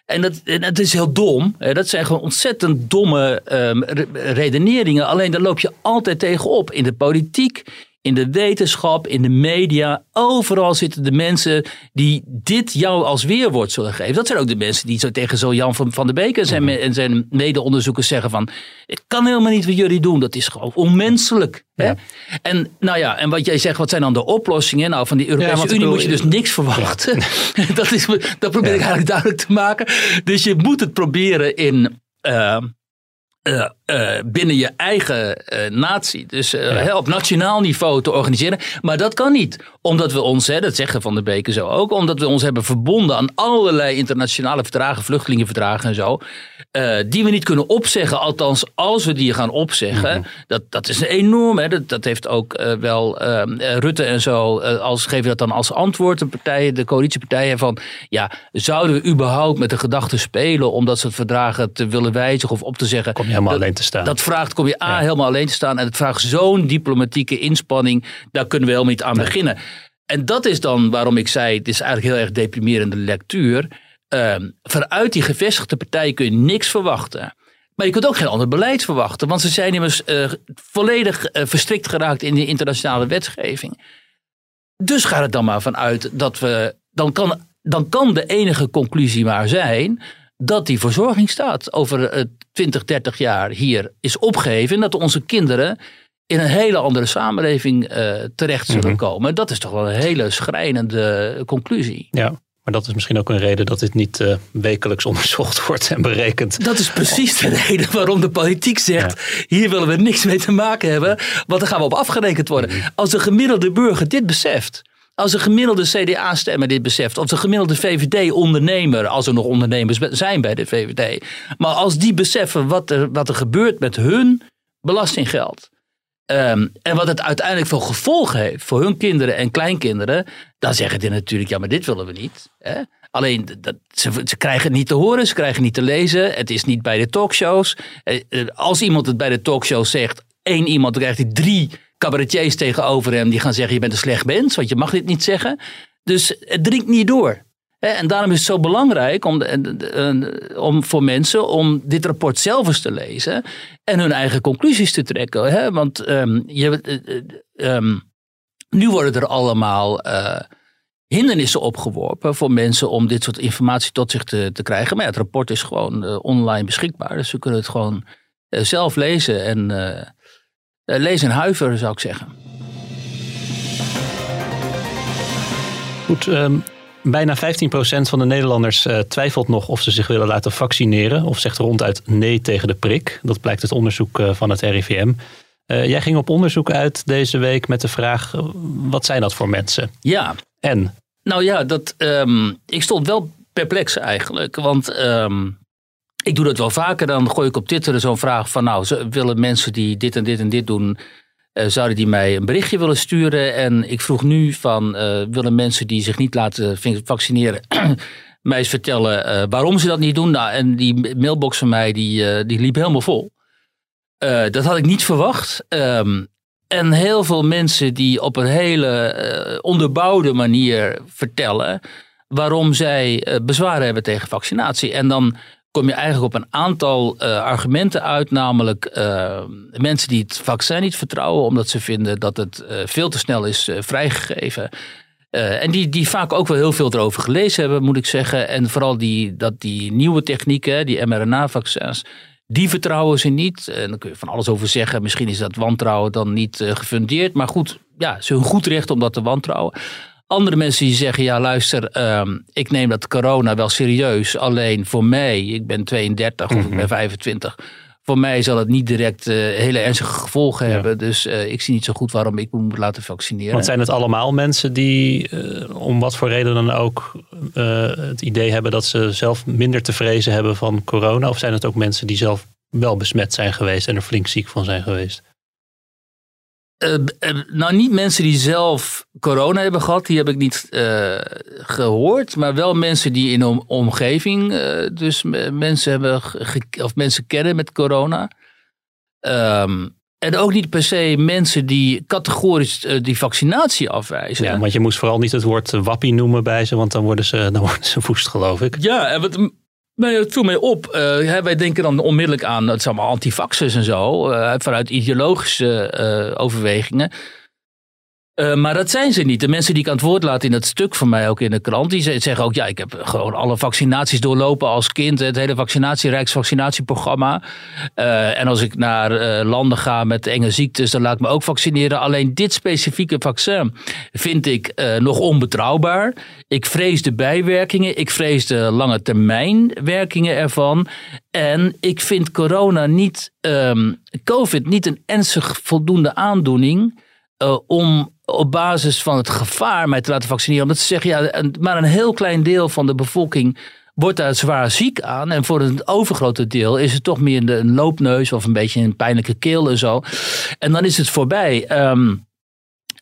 En dat, dat is heel dom. Dat zijn gewoon ontzettend domme um, redeneringen. Alleen daar loop je altijd tegenop. In de politiek, in de wetenschap, in de media. Overal zitten de mensen die dit jou als weerwoord zullen geven. Dat zijn ook de mensen die zo tegen zo Jan van, van der Beek en zijn, mhm. en zijn mede-onderzoekers zeggen van... Ik kan helemaal niet wat jullie doen. Dat is gewoon onmenselijk. Hè? En nou ja, en wat jij zegt, wat zijn dan de oplossingen? Nou, van die Europese Unie moet je dus niks verwachten. *laughs* dat, is, dat probeer ik eigenlijk duidelijk te maken. Dus je moet het proberen in... Uh, uh, uh, binnen je eigen uh, natie. Dus ja. op nationaal niveau te organiseren. Maar dat kan niet. Omdat we ons, hè, dat zeggen Van de Beken zo ook, omdat we ons hebben verbonden aan allerlei internationale verdragen, vluchtelingenverdragen en zo. die we niet kunnen opzeggen. Althans, als we die gaan opzeggen. Mhm. dat, dat is enorm. Hè. Dat, dat heeft ook wel ehm, Rutte en zo. als, geven dat dan als antwoord de partijen, de coalitiepartijen. Van ja, zouden we überhaupt met de gedachte spelen om dat soort verdragen te willen wijzigen of op te zeggen. Helemaal alleen te staan. Dat vraagt, kom je A, helemaal alleen te staan. En het vraagt zo'n diplomatieke inspanning. Daar kunnen we helemaal niet aan beginnen. En dat is dan waarom ik zei, het is eigenlijk heel erg deprimerende lectuur. Uh, vanuit die gevestigde partij kun je niks verwachten. Maar je kunt ook geen ander beleid verwachten. Want ze zijn immers uh, volledig uh, verstrikt geraakt in de internationale wetgeving. Dus ga er dan maar vanuit dat we. Dan kan, dan kan de enige conclusie maar zijn dat die verzorgingsstaat over 20, eh, 30 jaar hier is opgegeven. En dat onze kinderen in een hele andere samenleving uh, terecht zullen mhm. komen. Dat is toch wel een hele schrijnende conclusie. Ja. Maar dat is misschien ook een reden dat dit niet uh, wekelijks *laughs* onderzocht wordt en berekend. Dat is precies de reden waarom de politiek zegt: hier willen we niks mee te maken hebben, want dan gaan we op afgerekend worden. Mhm. Als de gemiddelde burger dit beseft, als een gemiddelde CDA-stemmer dit beseft, of de gemiddelde VVD-ondernemer, als er nog ondernemers zijn bij de VVD, maar als die beseffen wat er, wat er gebeurt met hun belastinggeld. Um, en wat het uiteindelijk voor gevolgen heeft voor hun kinderen en kleinkinderen, dan zeggen die natuurlijk: ja, maar dit willen we niet. Hè? Alleen, dat, ze, ze, krijgen het niet te horen, ze krijgen het niet te lezen. Het is niet bij de talkshows. Eh, eh, als iemand het bij de talkshows zegt, één iemand, dan krijgt hij drie cabaretiers tegenover hem die gaan zeggen: Je bent een slecht mens, want je mag dit niet zeggen. Dus het dringt niet door. En daarom is het zo belangrijk om, om voor mensen om dit rapport zelf eens te lezen en hun eigen conclusies te trekken. Want um, je, um, nu worden er allemaal uh, hindernissen opgeworpen voor mensen om dit soort informatie tot zich te, te krijgen. Maar ja, het rapport is gewoon online beschikbaar, dus ze kunnen het gewoon zelf lezen en lezen en huiveren zou ik zeggen. Goed, um, bijna 15% van de Nederlanders uh, twijfelt nog of ze zich willen laten vaccineren. Of zegt ronduit nee tegen de prik. Dat blijkt uit onderzoek uh, van het RIVM. Uh, jij ging op onderzoek uit deze week met de vraag: wat zijn dat voor mensen? Ja. En? Nou ja, dat, um, ik stond wel perplex eigenlijk. Want um, ik doe dat wel vaker. Dan gooi ik op Twitter zo'n vraag van: nou, willen mensen die dit en dit en dit doen uh, zouden die mij een berichtje willen sturen. En ik vroeg nu van, uh, willen mensen die zich niet laten vaccineren *clears throat* mij eens vertellen uh, waarom ze dat niet doen? Nou, en die mailbox van mij, die, die liep helemaal vol. dat had ik niet verwacht. Um, en heel veel mensen die op een hele onderbouwde manier vertellen waarom zij bezwaren hebben tegen vaccinatie. En dan kom je eigenlijk op een aantal uh, argumenten uit. Namelijk uh, mensen die het vaccin niet vertrouwen omdat ze vinden dat het uh, veel te snel is vrijgegeven. en die, die vaak ook wel heel veel erover gelezen hebben, moet ik zeggen. En vooral die, dat die nieuwe technieken, die mRNA-vaccins, die vertrouwen ze niet. En dan kun je van alles over zeggen. Misschien is dat wantrouwen dan niet gefundeerd. Maar goed, ja, ze hebben goed recht om dat te wantrouwen. Andere mensen die zeggen, ja luister, um, ik neem dat corona wel serieus. Alleen voor mij, ik ben 32 of ik ben 25. Mhm. Voor mij zal het niet direct uh, hele ernstige gevolgen hebben. Dus uh, ik zie niet zo goed waarom ik me moet laten vaccineren. Want zijn het allemaal mensen die uh, om wat voor reden dan ook het idee hebben dat ze zelf minder te vrezen hebben van corona? Of zijn het ook mensen die zelf wel besmet zijn geweest en er flink ziek van zijn geweest? Uh, uh, nou, niet mensen die zelf corona hebben gehad, die heb ik niet uh, gehoord. Maar wel mensen die in de omgeving, dus mensen hebben of mensen kennen met corona. Um, en ook niet per se mensen die categorisch die vaccinatie afwijzen. Ja, want je moest vooral niet het woord wappie noemen bij ze, want dan worden ze, dan worden ze woest, geloof ik. Ja, en wat maar het mij op. Uh, wij denken dan onmiddellijk aan het zijn allemaal en zo. Uh, vanuit ideologische uh, overwegingen. Uh, maar dat zijn ze niet. De mensen die ik aan het woord laat in het stuk van mij ook in de krant, die zeggen ook, ja, ik heb gewoon alle vaccinaties doorlopen als kind. Het hele vaccinatie, Rijksvaccinatieprogramma. Uh, en als ik naar uh, landen ga met enge ziektes, dan laat ik me ook vaccineren. Alleen dit specifieke vaccin vind ik nog onbetrouwbaar. Ik vrees de bijwerkingen. Ik vrees de lange termijn werkingen ervan. En ik vind corona niet, um, COVID niet een ernstig voldoende aandoening om op basis van het gevaar mij te laten vaccineren. Omdat ze zeggen, ja, maar een heel klein deel van de bevolking wordt daar zwaar ziek aan. En voor het overgrote deel is het toch meer een loopneus of een beetje een pijnlijke keel en zo. En dan is het voorbij. Um,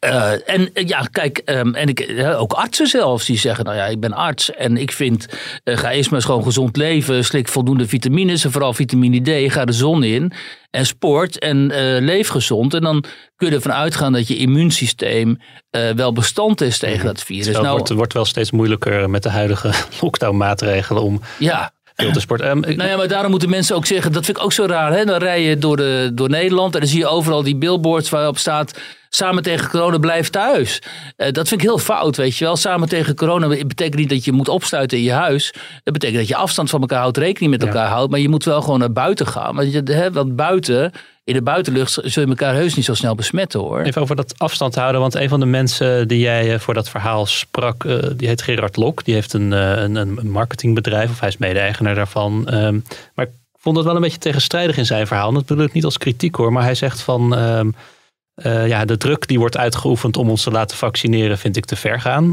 uh, en ja, kijk, um, en ik, uh, ook artsen zelfs die zeggen: Nou ja, ik ben arts en ik vind, uh, ga eerst maar eens gewoon gezond leven, slik voldoende vitamines en vooral vitamine D, ga de zon in en sport en leef gezond. En dan kun je ervan uitgaan dat je immuunsysteem wel bestand is tegen mhm. dat virus. Het nou, wordt, wordt wel steeds moeilijker met de huidige *laughs* lockdown-maatregelen om ja, Filtersport. Um, nou ja, maar daarom moeten mensen ook zeggen, dat vind ik ook zo raar. Hè? Dan rij je door, de, door Nederland en dan zie je overal die billboards waarop staat... samen tegen corona blijf thuis. Uh, dat vind ik heel fout, weet je wel. Samen tegen corona betekent niet dat je moet opsluiten in je huis. Dat betekent dat je afstand van elkaar houdt, rekening met elkaar houdt. Maar je moet wel gewoon naar buiten gaan. Want, je, hè, want buiten in de buitenlucht zul je elkaar heus niet zo snel besmetten hoor. Even over dat afstand houden, want een van de mensen die jij eh, voor dat verhaal sprak, uh, die heet Gerard Lok. Die heeft een, uh, een, een, marketingbedrijf, of hij is mede-eigenaar daarvan. Um, maar ik vond het wel een beetje tegenstrijdig in zijn verhaal. Dat bedoel ik niet als kritiek hoor, maar hij zegt van... Uh, ja, de druk die wordt uitgeoefend om ons te laten vaccineren vind ik te ver gaan.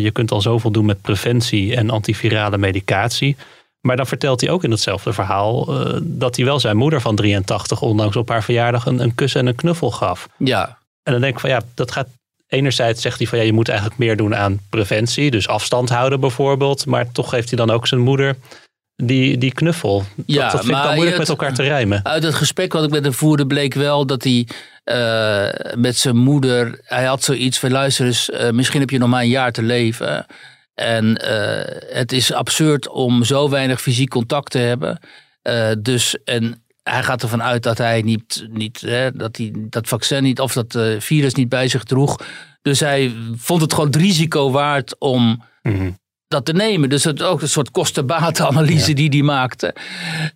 Je kunt al zoveel doen met preventie en antivirale medicatie. Maar dan vertelt hij ook in hetzelfde verhaal uh, dat hij wel zijn moeder van 83, ondanks op haar verjaardag, een, een kus en een knuffel gaf. Ja. En dan denk ik van ja, dat gaat. Enerzijds zegt hij van ja, je moet eigenlijk meer doen aan preventie, dus afstand houden bijvoorbeeld. Maar toch geeft hij dan ook zijn moeder die, die knuffel. Ja, dat, dat vind ik dan moeilijk met elkaar te rijmen. Uit het gesprek wat ik met hem voerde bleek wel dat hij eh, met zijn moeder... Hij had zoiets van luister eens, eh, misschien heb je nog maar een jaar te leven. En eh, het is absurd om zo weinig fysiek contact te hebben. Eh, dus, en hij gaat ervan uit dat hij niet, niet hè, dat, hij, dat vaccin niet, of dat eh, virus niet bij zich droeg. Dus hij vond het gewoon het risico waard om Mhm. dat te nemen. Dus het ook een soort kostenbatenanalyse die die maakte.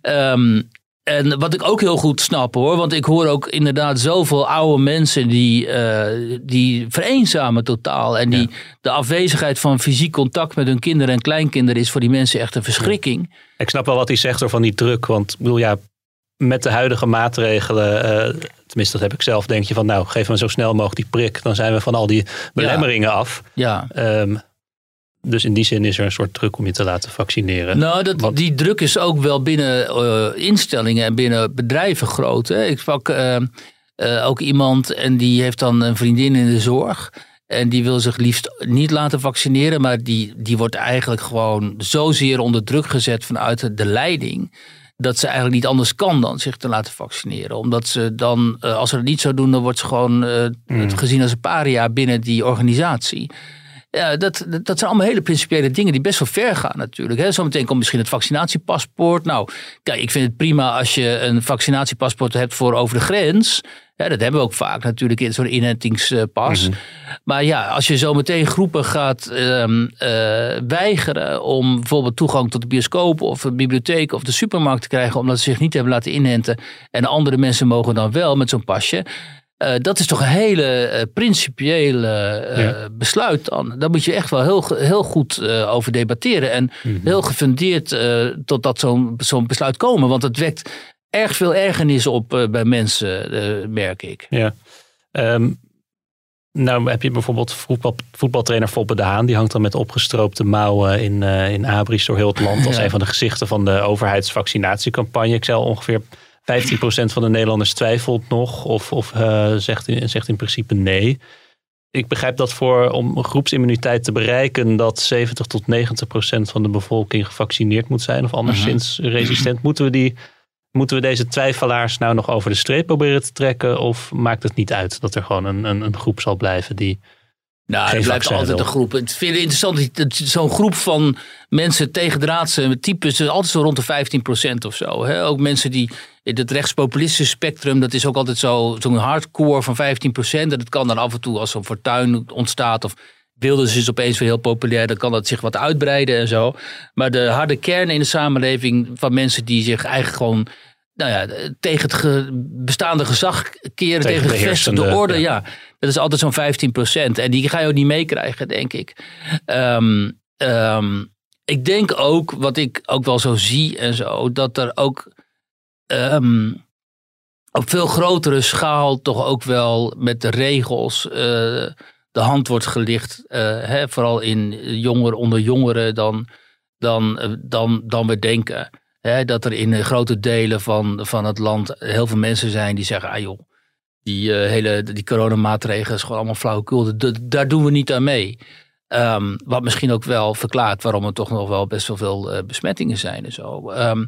Ehm, en wat ik ook heel goed snap hoor, want ik hoor ook inderdaad zoveel oude mensen die, eh, die vereenzamen totaal. En die, de afwezigheid van fysiek contact met hun kinderen en kleinkinderen is voor die mensen echt een verschrikking. Ik snap wel wat hij zegt van die druk. Want ik bedoel, ja, met de huidige maatregelen, eh, tenminste dat heb ik zelf, denk je van nou, geef me zo snel mogelijk die prik. Dan zijn we van al die belemmeringen af. Ja. Ehm, dus in die zin is er een soort druk om je te laten vaccineren. Nou, dat, Want- die druk is ook wel binnen eh, instellingen en binnen bedrijven groot. Hè. Ik sprak eh, eh, ook iemand en die heeft dan een vriendin in de zorg. En die wil zich liefst niet laten vaccineren. Maar die, die wordt eigenlijk gewoon zozeer onder druk gezet vanuit de leiding. Dat ze eigenlijk niet anders kan dan zich te laten vaccineren. Omdat ze dan, als ze het niet zou doen, dan wordt ze gewoon eh, gezien als een paria binnen die organisatie. Ja, dat, dat zijn allemaal hele principiële dingen die best wel ver gaan natuurlijk. Hè. Zometeen komt misschien het vaccinatiepaspoort. Nou, kijk, ik vind het prima als je een vaccinatiepaspoort hebt voor over de grens. Ja, dat hebben we ook vaak natuurlijk in zo'n inentingspas. Maar ja, als je zometeen groepen gaat ehm, eh, weigeren om bijvoorbeeld toegang tot de bioscoop of de bibliotheek of de supermarkt te krijgen, omdat ze zich niet hebben laten inenten en andere mensen mogen dan wel met zo'n pasje. Eh, dat is toch een hele eh, principiële eh, Ja. besluit dan. Daar moet je echt wel heel, heel goed over debatteren. En heel gefundeerd eh, totdat zo'n zo'n besluit komen. Want het wekt erg veel ergernis op bij mensen, merk ik. Ja. Ehm, nou heb je bijvoorbeeld voetbal, voetbaltrainer Foppe de Haan. Die hangt dan met opgestroopte mouwen in, in Abris door heel het land. *laughs* Als Ja. een van de gezichten van de overheidsvaccinatiecampagne. Ik al ongeveer 15% van de Nederlanders twijfelt nog. Of, of eh, zegt, in, zegt in principe nee. Ik begrijp dat voor om groepsimmuniteit te bereiken... dat 70 tot 90 procent van de bevolking gevaccineerd moet zijn. Of anderszins resistent. Moeten we die Moeten we deze twijfelaars nou nog over de streep proberen te trekken? Of maakt het niet uit dat er gewoon een, een, een groep zal blijven die. Nou, Geen het blijft vaccin altijd een groep. Het vind ik interessant. dat Zo'n groep van mensen tegendraadse types is altijd zo rond de 15% of zo. Hè? Ook mensen die in het rechtspopulistische spectrum, dat is ook altijd zo- zo'n hardcore van 15%. En dat kan dan af en toe als zo'n fortuin ontstaat of Wilders is opeens weer heel populair, dan kan dat zich wat uitbreiden en zo. Maar de harde kern in de samenleving van mensen die zich eigenlijk gewoon nou ja, tegen het ge- bestaande gezag keren, tegen, de de gevestigde orde, ja. ja. Dat is altijd zo'n 15% En die ga je ook niet meekrijgen, denk ik. Ehm, ehm, ik denk ook, wat ik ook wel zo zie en zo, dat er ook ehm, op veel grotere schaal toch ook wel met de regels eh, de hand wordt gelicht. eh, hè, vooral in jongeren, onder jongeren dan, dan, eh, dan, dan we denken. Dat er in eh, grote delen van, van het land heel veel mensen zijn die zeggen, ah joh, die eh, hele die coronamaatregelen is gewoon allemaal flauwekul. Da- Daar doen we niet aan mee. Ehm, wat misschien ook wel verklaart waarom er toch nog wel best wel veel eh, besmettingen zijn en zo. Ehm,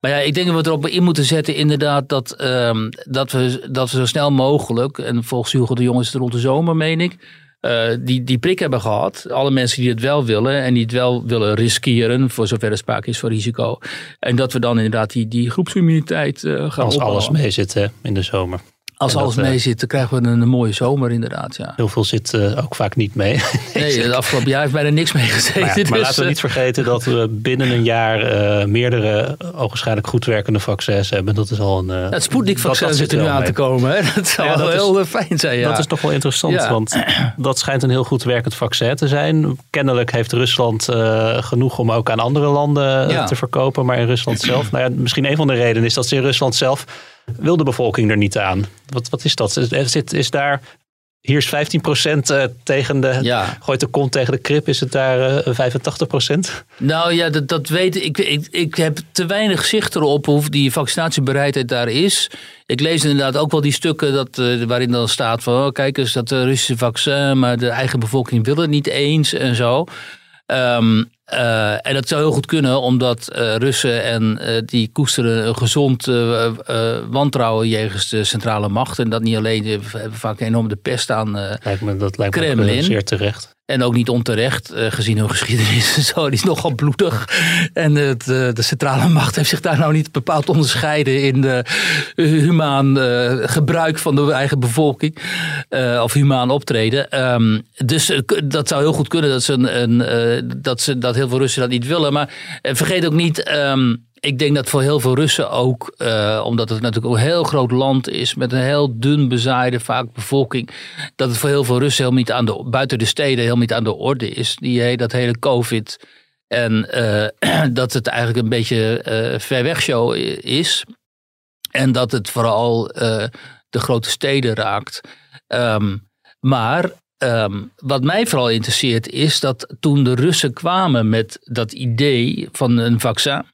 maar ja, ik denk dat we erop in moeten zetten inderdaad dat, ehm, dat, we, dat we zo snel mogelijk, en volgens Hugo de Jong is het rond de zomer, meen ik, eh, die, die prik hebben gehad. Alle mensen die het wel willen en die het wel willen riskeren, voor zover er sprake is van risico. En dat we dan inderdaad die, die groepsimmuniteit eh, gaan Als opbouwen. alles mee zit hè, in de zomer. Als En alles dat, eh, mee zit, dan krijgen we een, een mooie zomer inderdaad. Ja. Heel veel zit eh, ook vaak niet mee. *laughs* Nee, het afgelopen jaar heeft bijna niks meegezeten. Maar, ja, maar dus, laten we eh, niet vergeten dat we binnen een jaar meerdere ogenschijnlijk goed werkende vaccins hebben. Dat is al een. Uh, het Sputnik-vaccin zit er nu aan mee. te komen. Hè? Dat zou Ja, wel is- heel fijn zijn. Ja. Dat is toch wel interessant, want dat schijnt een heel goed werkend vaccin te zijn. Kennelijk heeft Rusland genoeg om ook aan andere landen te verkopen, maar in Rusland zelf, nou ja, misschien een van de redenen is dat ze in Rusland zelf wil de bevolking er niet aan. Wat, wat is dat? Is, is daar, hier is 15% eh, tegen de, Ja. gooit de kont tegen de krip, is het daar eh 85%? Nou ja, dat, dat weet ik. Ik, ik heb te weinig zicht erop hoe die vaccinatiebereidheid daar is. Ik lees inderdaad ook wel die stukken dat, eh, waarin dan staat van... Oh, kijk eens, dat eh, Russische vaccin, maar de eigen bevolking wil het niet eens en zo. Ehm, Uh, en dat zou heel goed kunnen, omdat uh, Russen en uh, die koesteren een gezond wantrouwen jegens de centrale macht. En dat niet alleen, hebben vaak enorm de pest aan lijkt me, dat lijkt Kremlin. Me zeer terecht. En ook niet onterecht, gezien hun geschiedenis en *laughs* zo. Die is nogal bloedig. En het, de centrale macht heeft zich daar nou niet bepaald onderscheiden in de humaan gebruik van de eigen bevolking. of humaan optreden. Um, dus dat zou heel goed kunnen dat ze, een, dat, ze dat heel veel Russen dat niet willen. Maar vergeet ook niet. Um, ik denk dat voor heel veel Russen ook, uh, omdat het natuurlijk een heel groot land is met een heel dun bezaaide vaak bevolking, dat het voor heel veel Russen helemaal niet aan de, buiten de steden helemaal niet aan de orde is. Die, dat hele COVID. En uh, *clears throat* dat het eigenlijk een beetje ver weg show is. En dat het vooral de grote steden raakt. Um, maar Um, wat mij vooral interesseert is dat toen de Russen kwamen met dat idee van een vaccin,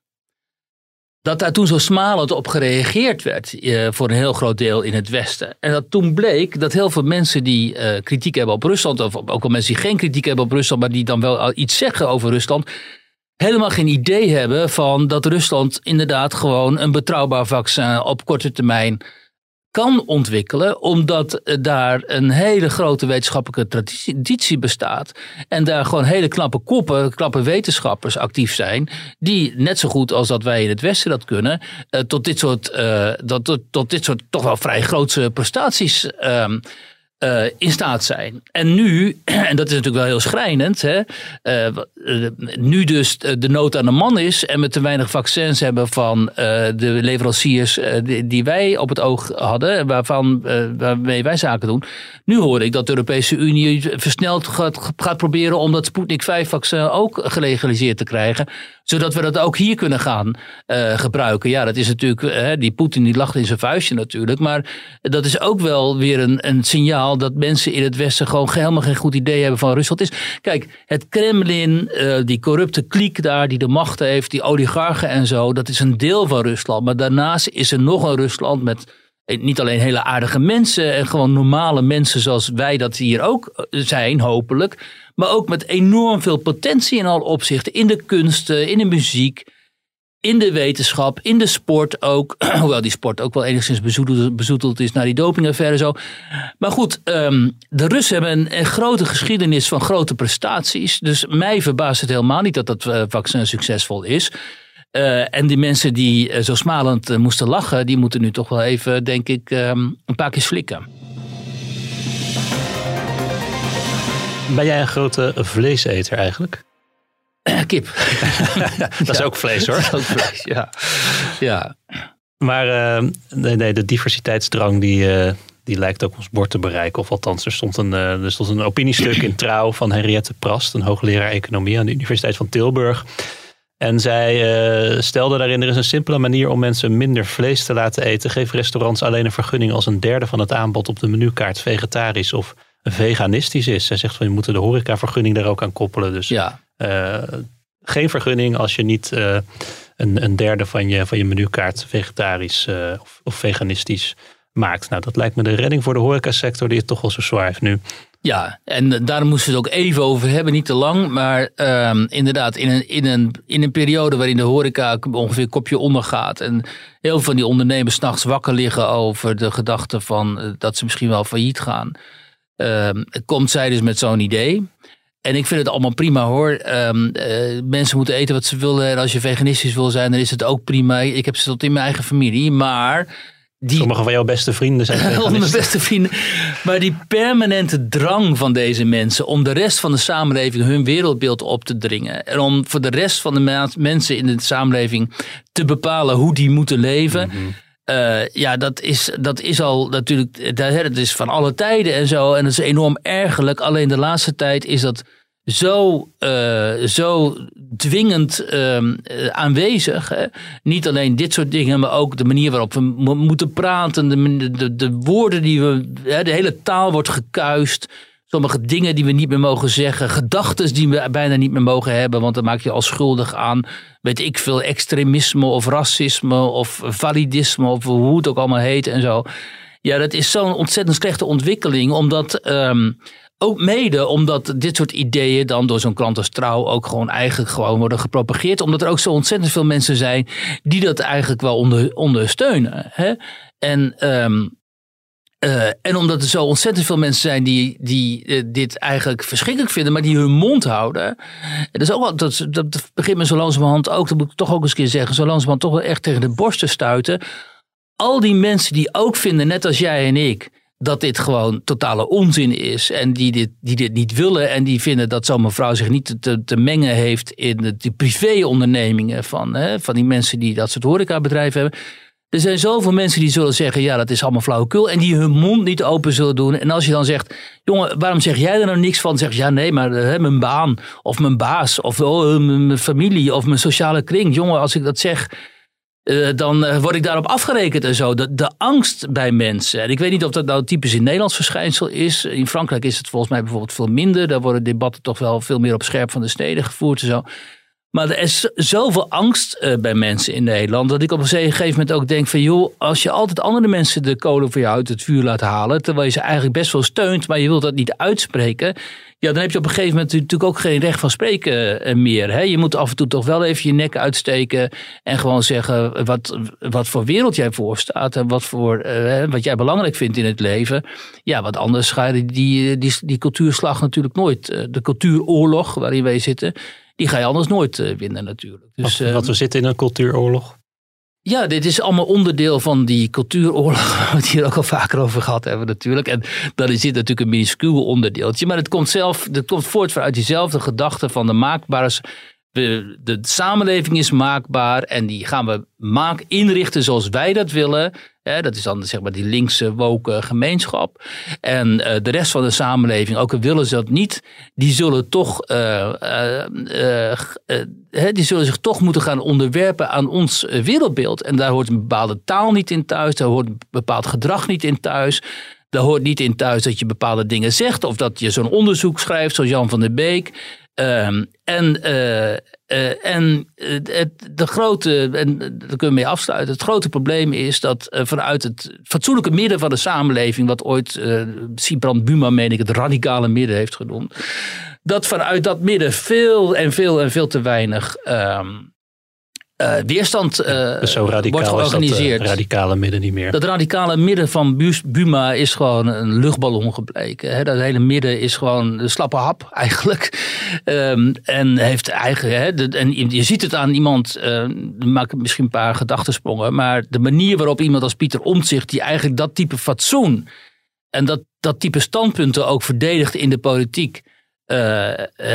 dat daar toen zo smalend op gereageerd werd uh, voor een heel groot deel in het Westen. En dat toen bleek dat heel veel mensen die uh, kritiek hebben op Rusland, of ook al mensen die geen kritiek hebben op Rusland, maar die dan wel iets zeggen over Rusland, helemaal geen idee hebben van dat Rusland inderdaad gewoon een betrouwbaar vaccin op korte termijn kan ontwikkelen, omdat daar een hele grote wetenschappelijke traditie bestaat. En daar gewoon hele knappe koppen, knappe wetenschappers actief zijn, die net zo goed als dat wij in het Westen dat kunnen, uh, tot, dit soort, uh, dat, tot, tot, dit soort toch wel vrij grootse prestaties um, uh, in staat zijn. En nu, *clears throat* en dat is natuurlijk wel heel schrijnend, hè, uh, nu dus de nood aan de man is en we te weinig vaccins hebben van de leveranciers die, wij op het oog hadden, waarvan, waarmee wij zaken doen. Nu hoor ik dat de Europese Unie versneld gaat, gaat proberen om dat Sputnik 5 vaccin ook gelegaliseerd te krijgen, zodat we dat ook hier kunnen gaan gebruiken. Ja, dat is natuurlijk, die Poetin die lacht in zijn vuistje natuurlijk, maar dat is ook wel weer een, een signaal dat mensen in het Westen gewoon helemaal geen goed idee hebben van Rusland is. Kijk, het Kremlin, uh, die corrupte kliek daar, die de macht heeft, die oligarchen en zo, dat is een deel van Rusland. Maar daarnaast is er nog een Rusland met eh, niet alleen hele aardige mensen en gewoon normale mensen zoals wij dat hier ook eh, zijn, hopelijk. Maar ook met enorm veel potentie in alle opzichten. In de kunsten, in de muziek in de wetenschap, in de sport ook. *clears throat* Hoewel die sport ook wel enigszins bezoedeld, bezoedeld is naar die dopingaffaire zo. Maar goed, um, de Russen hebben een, een, grote geschiedenis van grote prestaties. Dus mij verbaast het helemaal niet dat dat uh, vaccin succesvol is. Uh, en die mensen die uh, zo smalend moesten lachen, die moeten nu toch wel even, denk ik, um, een paar keer slikken. Ben jij een grote vleeseter eigenlijk? Kip. *laughs* dat is ook vlees hoor. ook vlees, ja. ja. Maar uh, nee, nee, de diversiteitsdrang die, uh, die lijkt ook ons bord te bereiken. Of althans, er stond een, uh, er stond een opiniestuk in Trouw van Henriette Prast, een hoogleraar economie aan de Universiteit van Tilburg. En zij stelde daarin, er is een simpele manier om mensen minder vlees te laten eten. Geef restaurants alleen een vergunning als een derde van het aanbod op de menukaart vegetarisch of veganistisch is. Zij zegt van je moet de horecavergunning daar ook aan koppelen. Dus ja. Uh, geen vergunning als je niet uh, een, een, derde van je, van je menukaart vegetarisch uh, of, of, veganistisch maakt. Nou, dat lijkt me de redding voor de horecasector die het toch wel zo zwaar heeft nu. Ja, en daar moesten we het ook even over hebben, niet te lang. Maar uh, inderdaad, in een, in, een, in een periode waarin de horeca ongeveer kopje ondergaat. En heel veel van die ondernemers s'nachts wakker liggen over de gedachte van dat ze misschien wel failliet gaan. Uh, komt zij dus met zo'n idee. En ik vind het allemaal prima hoor. Um, uh, mensen moeten eten wat ze willen. En als je veganistisch wil zijn, dan is het ook prima. Ik heb ze tot in mijn eigen familie. Maar. Die, Sommige van jouw beste vrienden zijn *laughs* Mijn beste vrienden. Maar die permanente drang van deze mensen om de rest van de samenleving hun wereldbeeld op te dringen. En om voor de rest van de mensen in de samenleving te bepalen hoe die moeten leven. Mm uh, ja, dat is, dat is al natuurlijk, dat is van alle tijden en zo. En dat is enorm ergerlijk. Alleen de laatste tijd is dat zo, uh, zo dwingend uh, aanwezig. Hè? Niet alleen dit soort dingen, maar ook de manier waarop we moeten praten. De, de, de woorden die we. Hè, de hele taal wordt gekuist. Sommige dingen die we niet meer mogen zeggen. Gedachten die we bijna niet meer mogen hebben. Want dan maak je al schuldig aan. Weet ik veel. Extremisme of racisme of validisme. Of hoe het ook allemaal heet en zo. Ja, dat is zo'n ontzettend slechte ontwikkeling. Omdat. Um, ook mede omdat dit soort ideeën dan door zo'n krant als Trouw ook gewoon eigenlijk gewoon worden gepropageerd. Omdat er ook zo ontzettend veel mensen zijn die dat eigenlijk wel onder, ondersteunen. Hè? En, ehm, eh, en omdat er zo ontzettend veel mensen zijn die, die eh, dit eigenlijk verschrikkelijk vinden, maar die hun mond houden. Dat, is ook wel, dat, begint me zo langzamerhand ook, dat moet ik toch ook eens een keer zeggen, zo langzamerhand toch wel echt tegen de borst te stuiten. Al die mensen die ook vinden, net als jij en ik, dat dit gewoon totale onzin is. En die dit, die dit niet willen. En die vinden dat zo'n mevrouw zich niet te, te mengen heeft in de, de privéondernemingen van, hè, van die mensen die dat soort horecabedrijven hebben. Er zijn zoveel mensen die zullen zeggen, ja, dat is allemaal flauwekul. En die hun mond niet open zullen doen. En als je dan zegt, jongen, waarom zeg jij er nou niks van? Zeg ja, nee, maar hè, mijn baan of mijn baas of oh, mijn familie of mijn sociale kring. Jongen, als ik dat zeg, uh, dan word ik daarop afgerekend en zo. De, de angst bij mensen. En ik weet niet of dat nou typisch in Nederlands verschijnsel is. In Frankrijk is het volgens mij bijvoorbeeld veel minder. Daar worden debatten toch wel veel meer op scherp van de steden gevoerd en zo. Maar er is zoveel angst uh, bij mensen in Nederland. dat ik op een gegeven moment ook denk: van joh, als je altijd andere mensen de kolen voor je uit het vuur laat halen. terwijl je ze eigenlijk best wel steunt, maar je wilt dat niet uitspreken. Ja, dan heb je op een gegeven moment natuurlijk ook geen recht van spreken eh, meer. Hè? Je moet af en toe toch wel even je nek uitsteken. en gewoon zeggen wat, wat voor wereld jij voorstaat. en wat, voor, uh, wat jij belangrijk vindt in het leven. Ja, want anders ga je die, die, die cultuurslag natuurlijk nooit. de cultuuroorlog waarin wij zitten die ga je anders nooit uh, winnen natuurlijk. Dus, wat, wat we zitten in een cultuuroorlog? Ja, dit is allemaal onderdeel van die cultuuroorlog, *laughs* waar we het hier ook al vaker over gehad hebben natuurlijk. En dan is dit natuurlijk een minuscuul onderdeeltje. Maar het komt, zelf, het komt voort vanuit diezelfde gedachte van de maakbare de, de samenleving is maakbaar en die gaan we maak, inrichten zoals wij dat willen. Dat is dan zeg maar die linkse woke gemeenschap. En uh, de rest van de samenleving, ook al willen ze dat niet, die zullen toch uh, uh, die zullen zich toch moeten gaan onderwerpen aan ons wereldbeeld. En daar hoort een bepaalde taal niet in thuis, daar hoort een bepaald gedrag niet in thuis. Daar hoort niet in thuis dat je bepaalde dingen zegt of dat je zo'n onderzoek schrijft, zoals Jan van der Beek. Um, en uh, uh, en het, de grote, en daar kunnen we mee afsluiten, het grote probleem is dat vanuit het fatsoenlijke midden van de samenleving, wat ooit Sibrand Buma, meen ik, het radicale midden heeft genoemd, dat vanuit dat midden veel en veel en veel te weinig um, uh, weerstand uh, dus zo radicaal wordt georganiseerd. Is dat, radicale midden niet meer. Dat radicale midden van Buma is gewoon een luchtballon gebleken. Hè? Dat hele midden is gewoon een slappe hap *laughs* eigenlijk. Um, en heeft eigen. De, en je ziet het aan iemand. Uh, maak misschien een paar gedachtensprongen. Maar de manier waarop iemand als Pieter Omtzigt. die eigenlijk dat type fatsoen. en dat, dat type standpunten ook verdedigt in de politiek uh,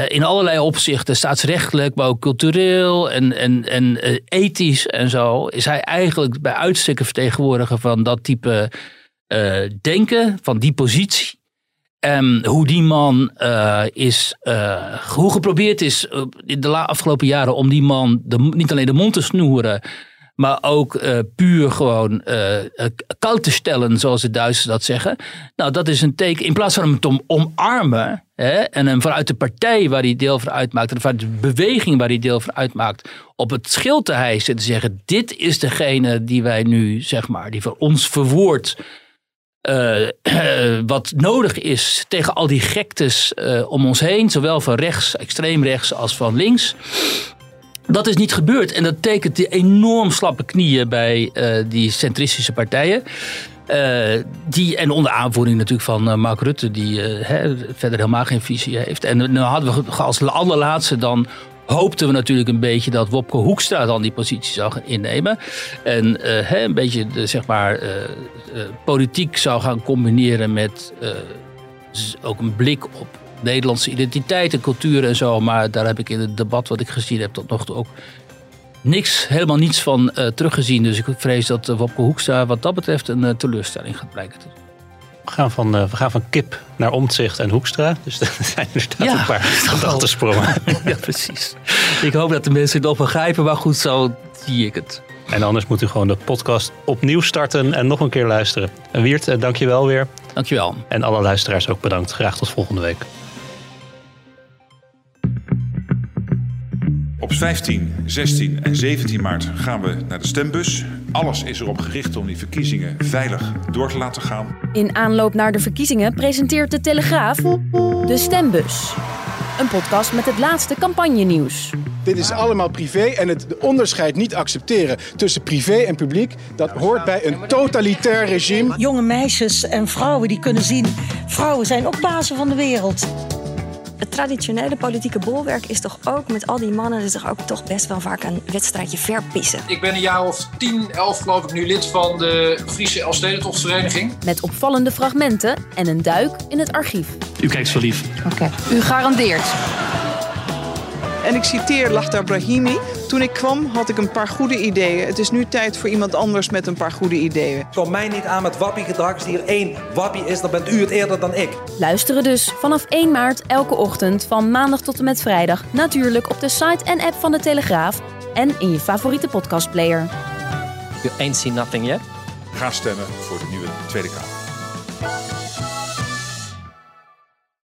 in allerlei opzichten, staatsrechtelijk, maar ook cultureel en, en, en uh, ethisch en zo, is hij eigenlijk bij uitstek vertegenwoordiger van dat type denken, van die positie. En hoe die man is, hoe geprobeerd is in de afgelopen jaren om die man de, niet alleen de mond te snoeren, maar ook uh, puur gewoon uh, koud te stellen, zoals de Duitsers dat zeggen. Nou, dat is een teken. In plaats van hem te omarmen hè, en hem vanuit de partij waar hij deel van uitmaakt, en vanuit de beweging waar hij deel van uitmaakt, op het schild te hijsen en te zeggen: dit is degene die wij nu, zeg maar, die voor ons verwoordt. *clears throat* Wat nodig is tegen al die gektes om ons heen, zowel van rechts, extreem rechts, als van links. Dat is niet gebeurd en dat tekent die enorm slappe knieën bij uh, die centristische partijen. Uh, die, en onder aanvoering natuurlijk van uh, Mark Rutte, die verder helemaal geen visie heeft. En nu hadden we als allerlaatste dan hoopten we natuurlijk een beetje dat Wopke Hoekstra dan die positie zou gaan innemen. En een beetje de, zeg maar, politiek zou gaan combineren met ook een blik op Nederlandse identiteit en cultuur en zo. Maar daar heb ik in het debat wat ik gezien heb tot nog toe ook niks, helemaal niets van uh, teruggezien. Dus ik vrees dat uh, Wopke Hoekstra wat dat betreft een uh, teleurstelling gaat blijken. We gaan, van, we gaan van kip naar omzicht en Hoekstra. Dus *laughs* er zijn inderdaad ja, een paar gedachtensprongen. *laughs* ja, precies. Ik hoop dat de mensen het nog begrijpen, maar goed, zo zie ik het. En anders moet u gewoon de podcast opnieuw starten en nog een keer luisteren. En Wiert, dank je wel weer. Dank je wel. En alle luisteraars ook bedankt. Graag tot volgende week. Op 15, 16 en 17 maart gaan we naar de stembus Alles is erop gericht om die verkiezingen veilig door te laten gaan. In aanloop naar de verkiezingen presenteert de Telegraaf de Stembus. Een podcast met het laatste campagnenieuws. Dit is allemaal privé en het onderscheid niet accepteren tussen privé en publiek, dat hoort bij een totalitair regime. Jonge meisjes en vrouwen die kunnen zien, vrouwen zijn ook bazen van de wereld. Het traditionele politieke bolwerk is toch ook met al die mannen is toch ook toch best wel vaak een wedstrijdje verpissen. Ik ben een jaar of 10, 11 geloof ik nu lid van de Friese Elfstedentochtvereniging. Met opvallende fragmenten en een duik in het archief. U kijkt zo lief. Oké. U garandeert. En ik citeer Lachta Brahimi. Toen ik kwam had ik een paar goede ideeën. Het is nu tijd voor iemand anders met een paar goede ideeën. Kom mij niet aan met wappiegedrag. Als er één wappie is, dan bent u het eerder dan ik. Luisteren dus vanaf 1 maart elke ochtend van maandag tot en met vrijdag. Natuurlijk op de site en app van de Telegraaf. En in je favoriete podcastplayer. You ain't seen nothing yet? Ga stemmen voor de nieuwe Tweede Kamer.